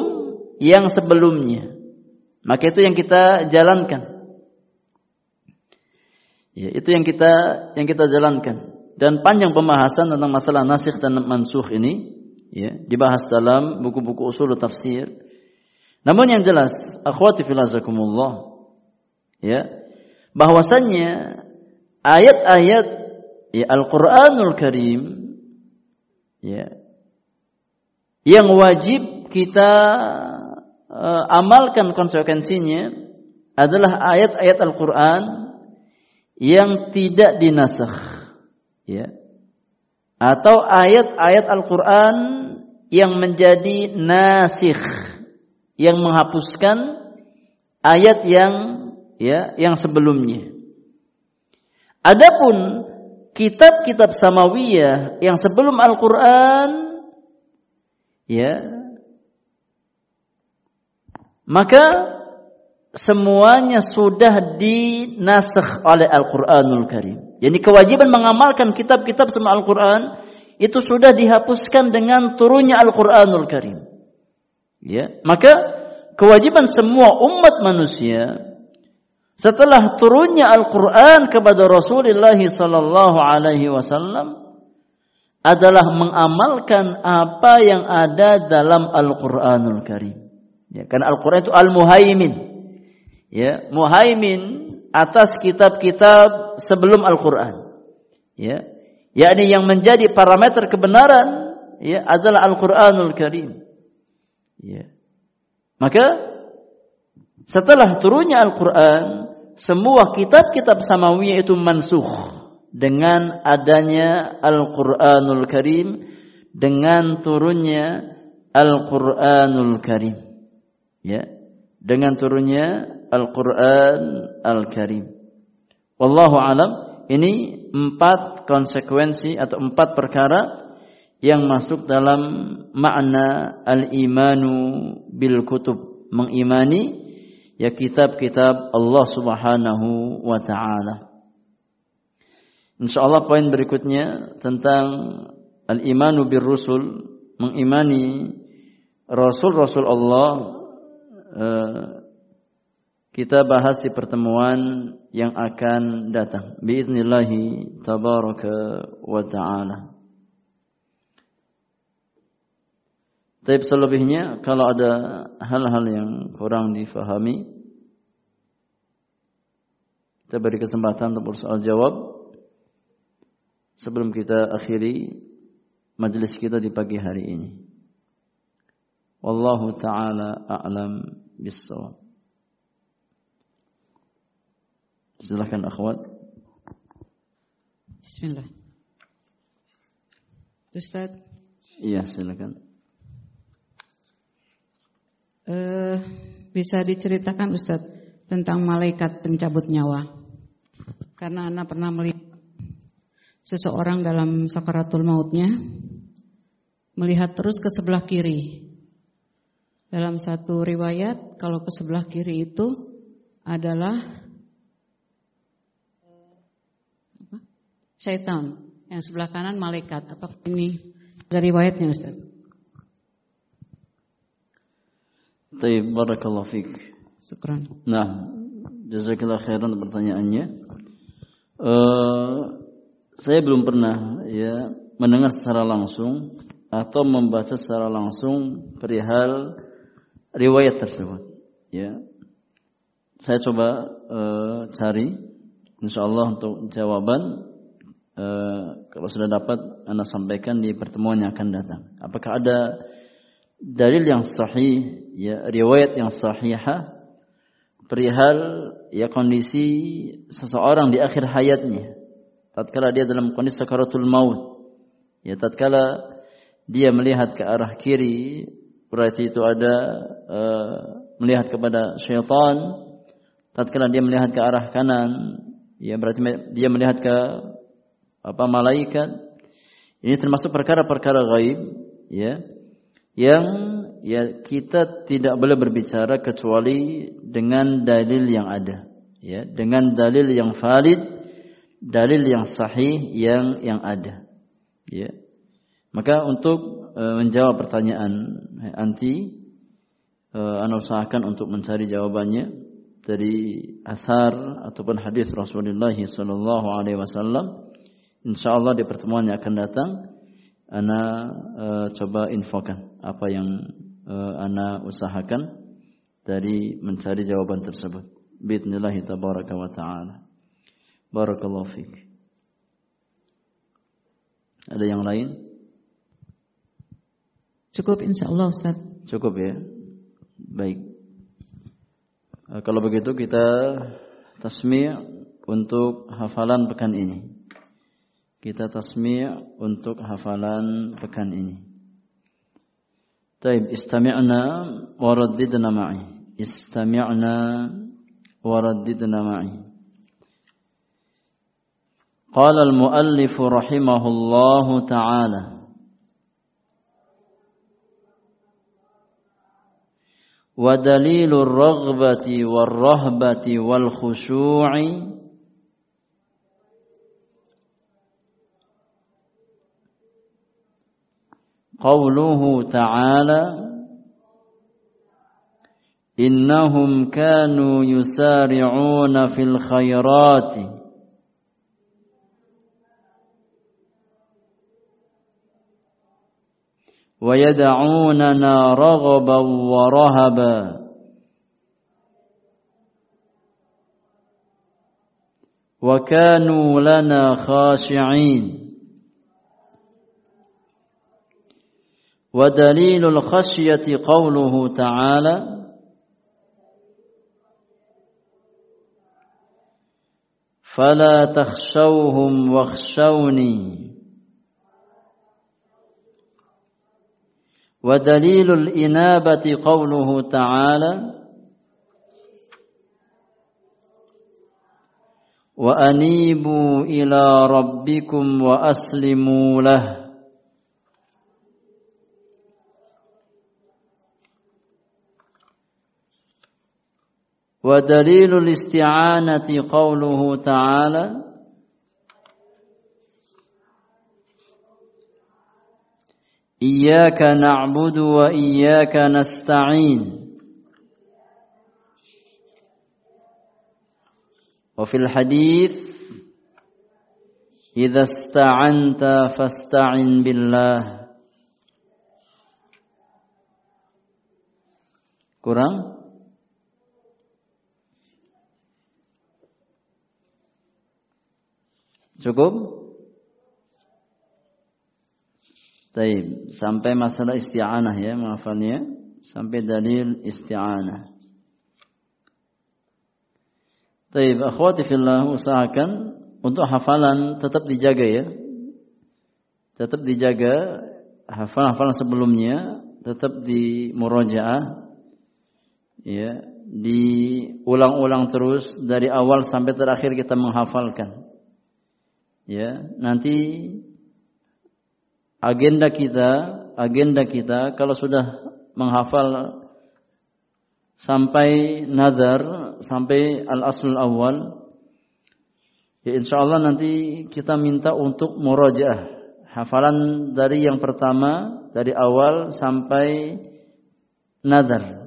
yang sebelumnya. Maka itu yang kita jalankan. Ya, itu yang kita yang kita jalankan. Dan panjang pembahasan tentang masalah nasikh dan mansuh ini ya, dibahas dalam buku-buku usul tafsir. Namun yang jelas, akhwati filazakumullah ya, bahwasannya ayat-ayat ya Al-Qur'anul Karim ya yang wajib kita uh, amalkan konsekuensinya adalah ayat-ayat Al-Qur'an yang tidak dinasakh ya atau ayat-ayat Al-Qur'an yang menjadi nasikh yang menghapuskan ayat yang ya yang sebelumnya adapun kitab-kitab samawiyah yang sebelum Al-Qur'an ya maka semuanya sudah dinasakh oleh Al-Qur'anul Karim. Jadi kewajiban mengamalkan kitab-kitab semua Al-Qur'an itu sudah dihapuskan dengan turunnya Al-Qur'anul Karim. Ya, maka kewajiban semua umat manusia setelah turunnya Al-Qur'an kepada Rasulullah sallallahu alaihi wasallam adalah mengamalkan apa yang ada dalam Al-Qur'anul Karim. Ya, karena Al-Qur'an itu Al-Muhaimin. Ya, muhaimin atas kitab-kitab sebelum Al-Qur'an. Ya. Yakni yang menjadi parameter kebenaran ya adalah Al-Qur'anul Karim. Ya. Maka setelah turunnya Al-Qur'an, semua kitab-kitab samawiyah itu mansuh dengan adanya Al-Qur'anul Karim dengan turunnya Al-Qur'anul Karim. Ya. Dengan turunnya Al-Qur'an Al-Karim. Wallahu alam ini empat konsekuensi atau empat perkara yang masuk dalam makna al-imanu bil kutub mengimani ya kitab-kitab Allah Subhanahu wa taala Insyaallah poin berikutnya tentang al-imanu bir rusul, mengimani rasul-rasul Allah eh, kita bahas di pertemuan yang akan datang. Biiznillahi tabaraka wa ta'ala. Tapi selebihnya kalau ada hal-hal yang kurang difahami kita beri kesempatan untuk bersoal jawab sebelum kita akhiri majlis kita di pagi hari ini. Wallahu taala a'lam bissawab. Silakan akhwat. Bismillah. Ustaz. Iya, silakan. Uh, bisa diceritakan Ustaz tentang malaikat pencabut nyawa. Karena Anda pernah melihat seseorang dalam sakaratul mautnya melihat terus ke sebelah kiri. Dalam satu riwayat kalau ke sebelah kiri itu adalah? Syaitan, yang sebelah kanan malaikat. Apa ini dari riwayatnya Ustaz? Taib barakallahu fiik. Syukran. Nah, jazakallahu khairan pertanyaannya. Uh, saya belum pernah ya mendengar secara langsung atau membaca secara langsung perihal riwayat tersebut. Ya, saya coba uh, cari, insya Allah untuk jawaban. Uh, kalau sudah dapat, anda sampaikan di pertemuan yang akan datang. Apakah ada dalil yang sahih, ya riwayat yang sahihah perihal ya kondisi seseorang di akhir hayatnya tatkala dia dalam kondisi sakaratul maut ya tatkala dia melihat ke arah kiri berarti itu ada uh, melihat kepada syaitan, tatkala dia melihat ke arah kanan, ya berarti dia melihat ke apa malaikat. Ini termasuk perkara-perkara gaib, ya. Yang ya kita tidak boleh berbicara kecuali dengan dalil yang ada, ya, dengan dalil yang valid, dalil yang sahih yang yang ada, ya. Maka untuk e, menjawab pertanyaan anti uh, anda usahakan untuk mencari jawabannya dari asar ataupun hadis Rasulullah sallallahu alaihi wasallam. Insyaallah di pertemuan yang akan datang ana uh, coba infokan apa yang uh, ana usahakan dari mencari jawaban tersebut. Bismillah tabaraka wa taala. Barakallahu fiik. Ada yang lain? Cukup insya Allah Ustaz. Cukup ya. Baik. Eh, kalau begitu kita tasmi' untuk hafalan pekan ini. Kita tasmi' untuk hafalan pekan ini. طيب استمعنا ورددنا معي. استمعنا ورددنا معي. قال المؤلف رحمه الله تعالى ودليل الرغبة والرهبة والخشوع قوله تعالى إنهم كانوا يسارعون في الخيرات. ويدعوننا رغبا ورهبا. وكانوا لنا خاشعين. ودليل الخشية قوله تعالى فلا تخشوهم واخشوني. ودليل الإنابة قوله تعالى وأنيبوا إلى ربكم وأسلموا له. ودليل الاستعانة قوله تعالى إياك نعبد وإياك نستعين. وفي الحديث إذا استعنت فاستعن بالله. kurang cukup Taib. Sampai masalah isti'anah ya, menghafalnya. Sampai dalil isti'anah. Taib, akhwati fillah usahakan untuk hafalan tetap dijaga ya. Tetap dijaga hafalan-hafalan sebelumnya tetap di murojaah ya, diulang-ulang terus dari awal sampai terakhir kita menghafalkan. Ya, nanti agenda kita, agenda kita kalau sudah menghafal sampai nazar, sampai al-aslul awal, ya insya Allah nanti kita minta untuk murojaah. Hafalan dari yang pertama, dari awal sampai nazar.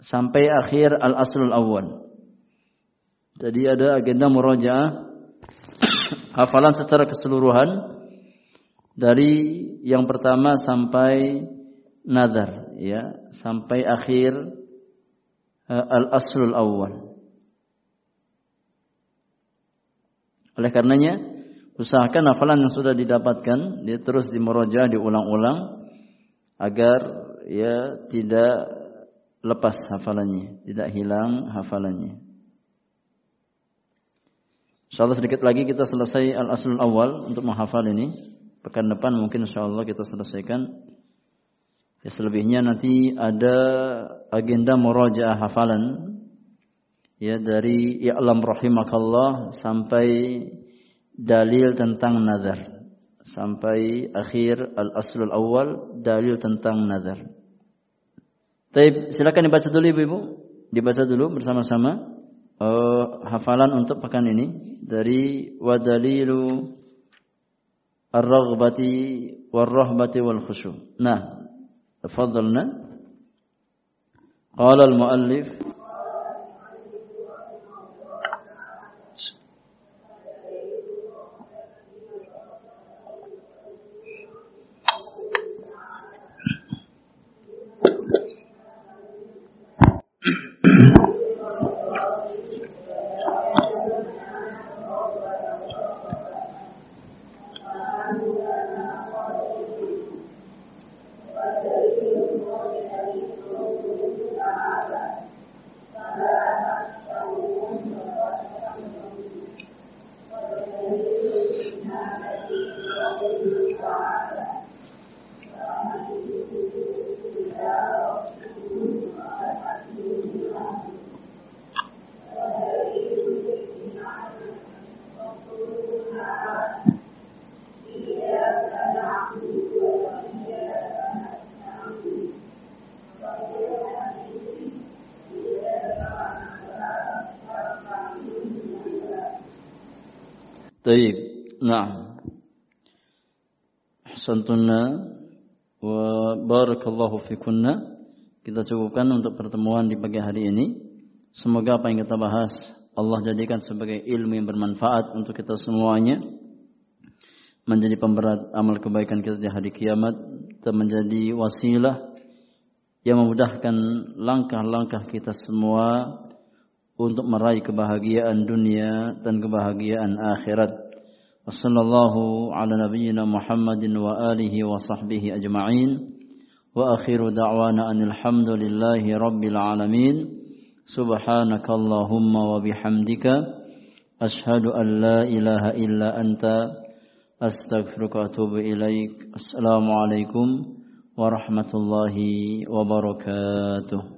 Sampai akhir al-aslul awal. Jadi ada agenda murojaah. Hafalan secara keseluruhan dari yang pertama sampai nazar ya sampai akhir uh, al-aslul awal oleh karenanya usahakan hafalan yang sudah didapatkan dia terus dimurojah diulang-ulang agar ya tidak lepas hafalannya tidak hilang hafalannya Insyaallah sedikit lagi kita selesai al-aslul awal untuk menghafal ini. Pekan depan mungkin insya Allah kita selesaikan Ya, selebihnya nanti ada agenda murajaah hafalan ya dari i'lam rahimakallah sampai dalil tentang nazar sampai akhir al-aslul awal dalil tentang nazar. Taib, silakan dibaca dulu Ibu-ibu. Dibaca dulu bersama-sama uh, hafalan untuk pekan ini dari wadalilu ar-raghbati war-rahbati wal khusyu. Nah, تفضلنا قال المؤلف Santunna wa barakallahu fikunna. Kita cukupkan untuk pertemuan di pagi hari ini. Semoga apa yang kita bahas Allah jadikan sebagai ilmu yang bermanfaat untuk kita semuanya. Menjadi pemberat amal kebaikan kita di hari kiamat dan menjadi wasilah yang memudahkan langkah-langkah kita semua untuk meraih kebahagiaan dunia dan kebahagiaan akhirat. وصلى الله على نبينا محمد وآله وصحبه أجمعين. وأخير دعوانا أن الحمد لله رب العالمين. سبحانك اللهم وبحمدك. أشهد أن لا إله إلا أنت. أستغفرك وأتوب إليك. السلام عليكم ورحمة الله وبركاته.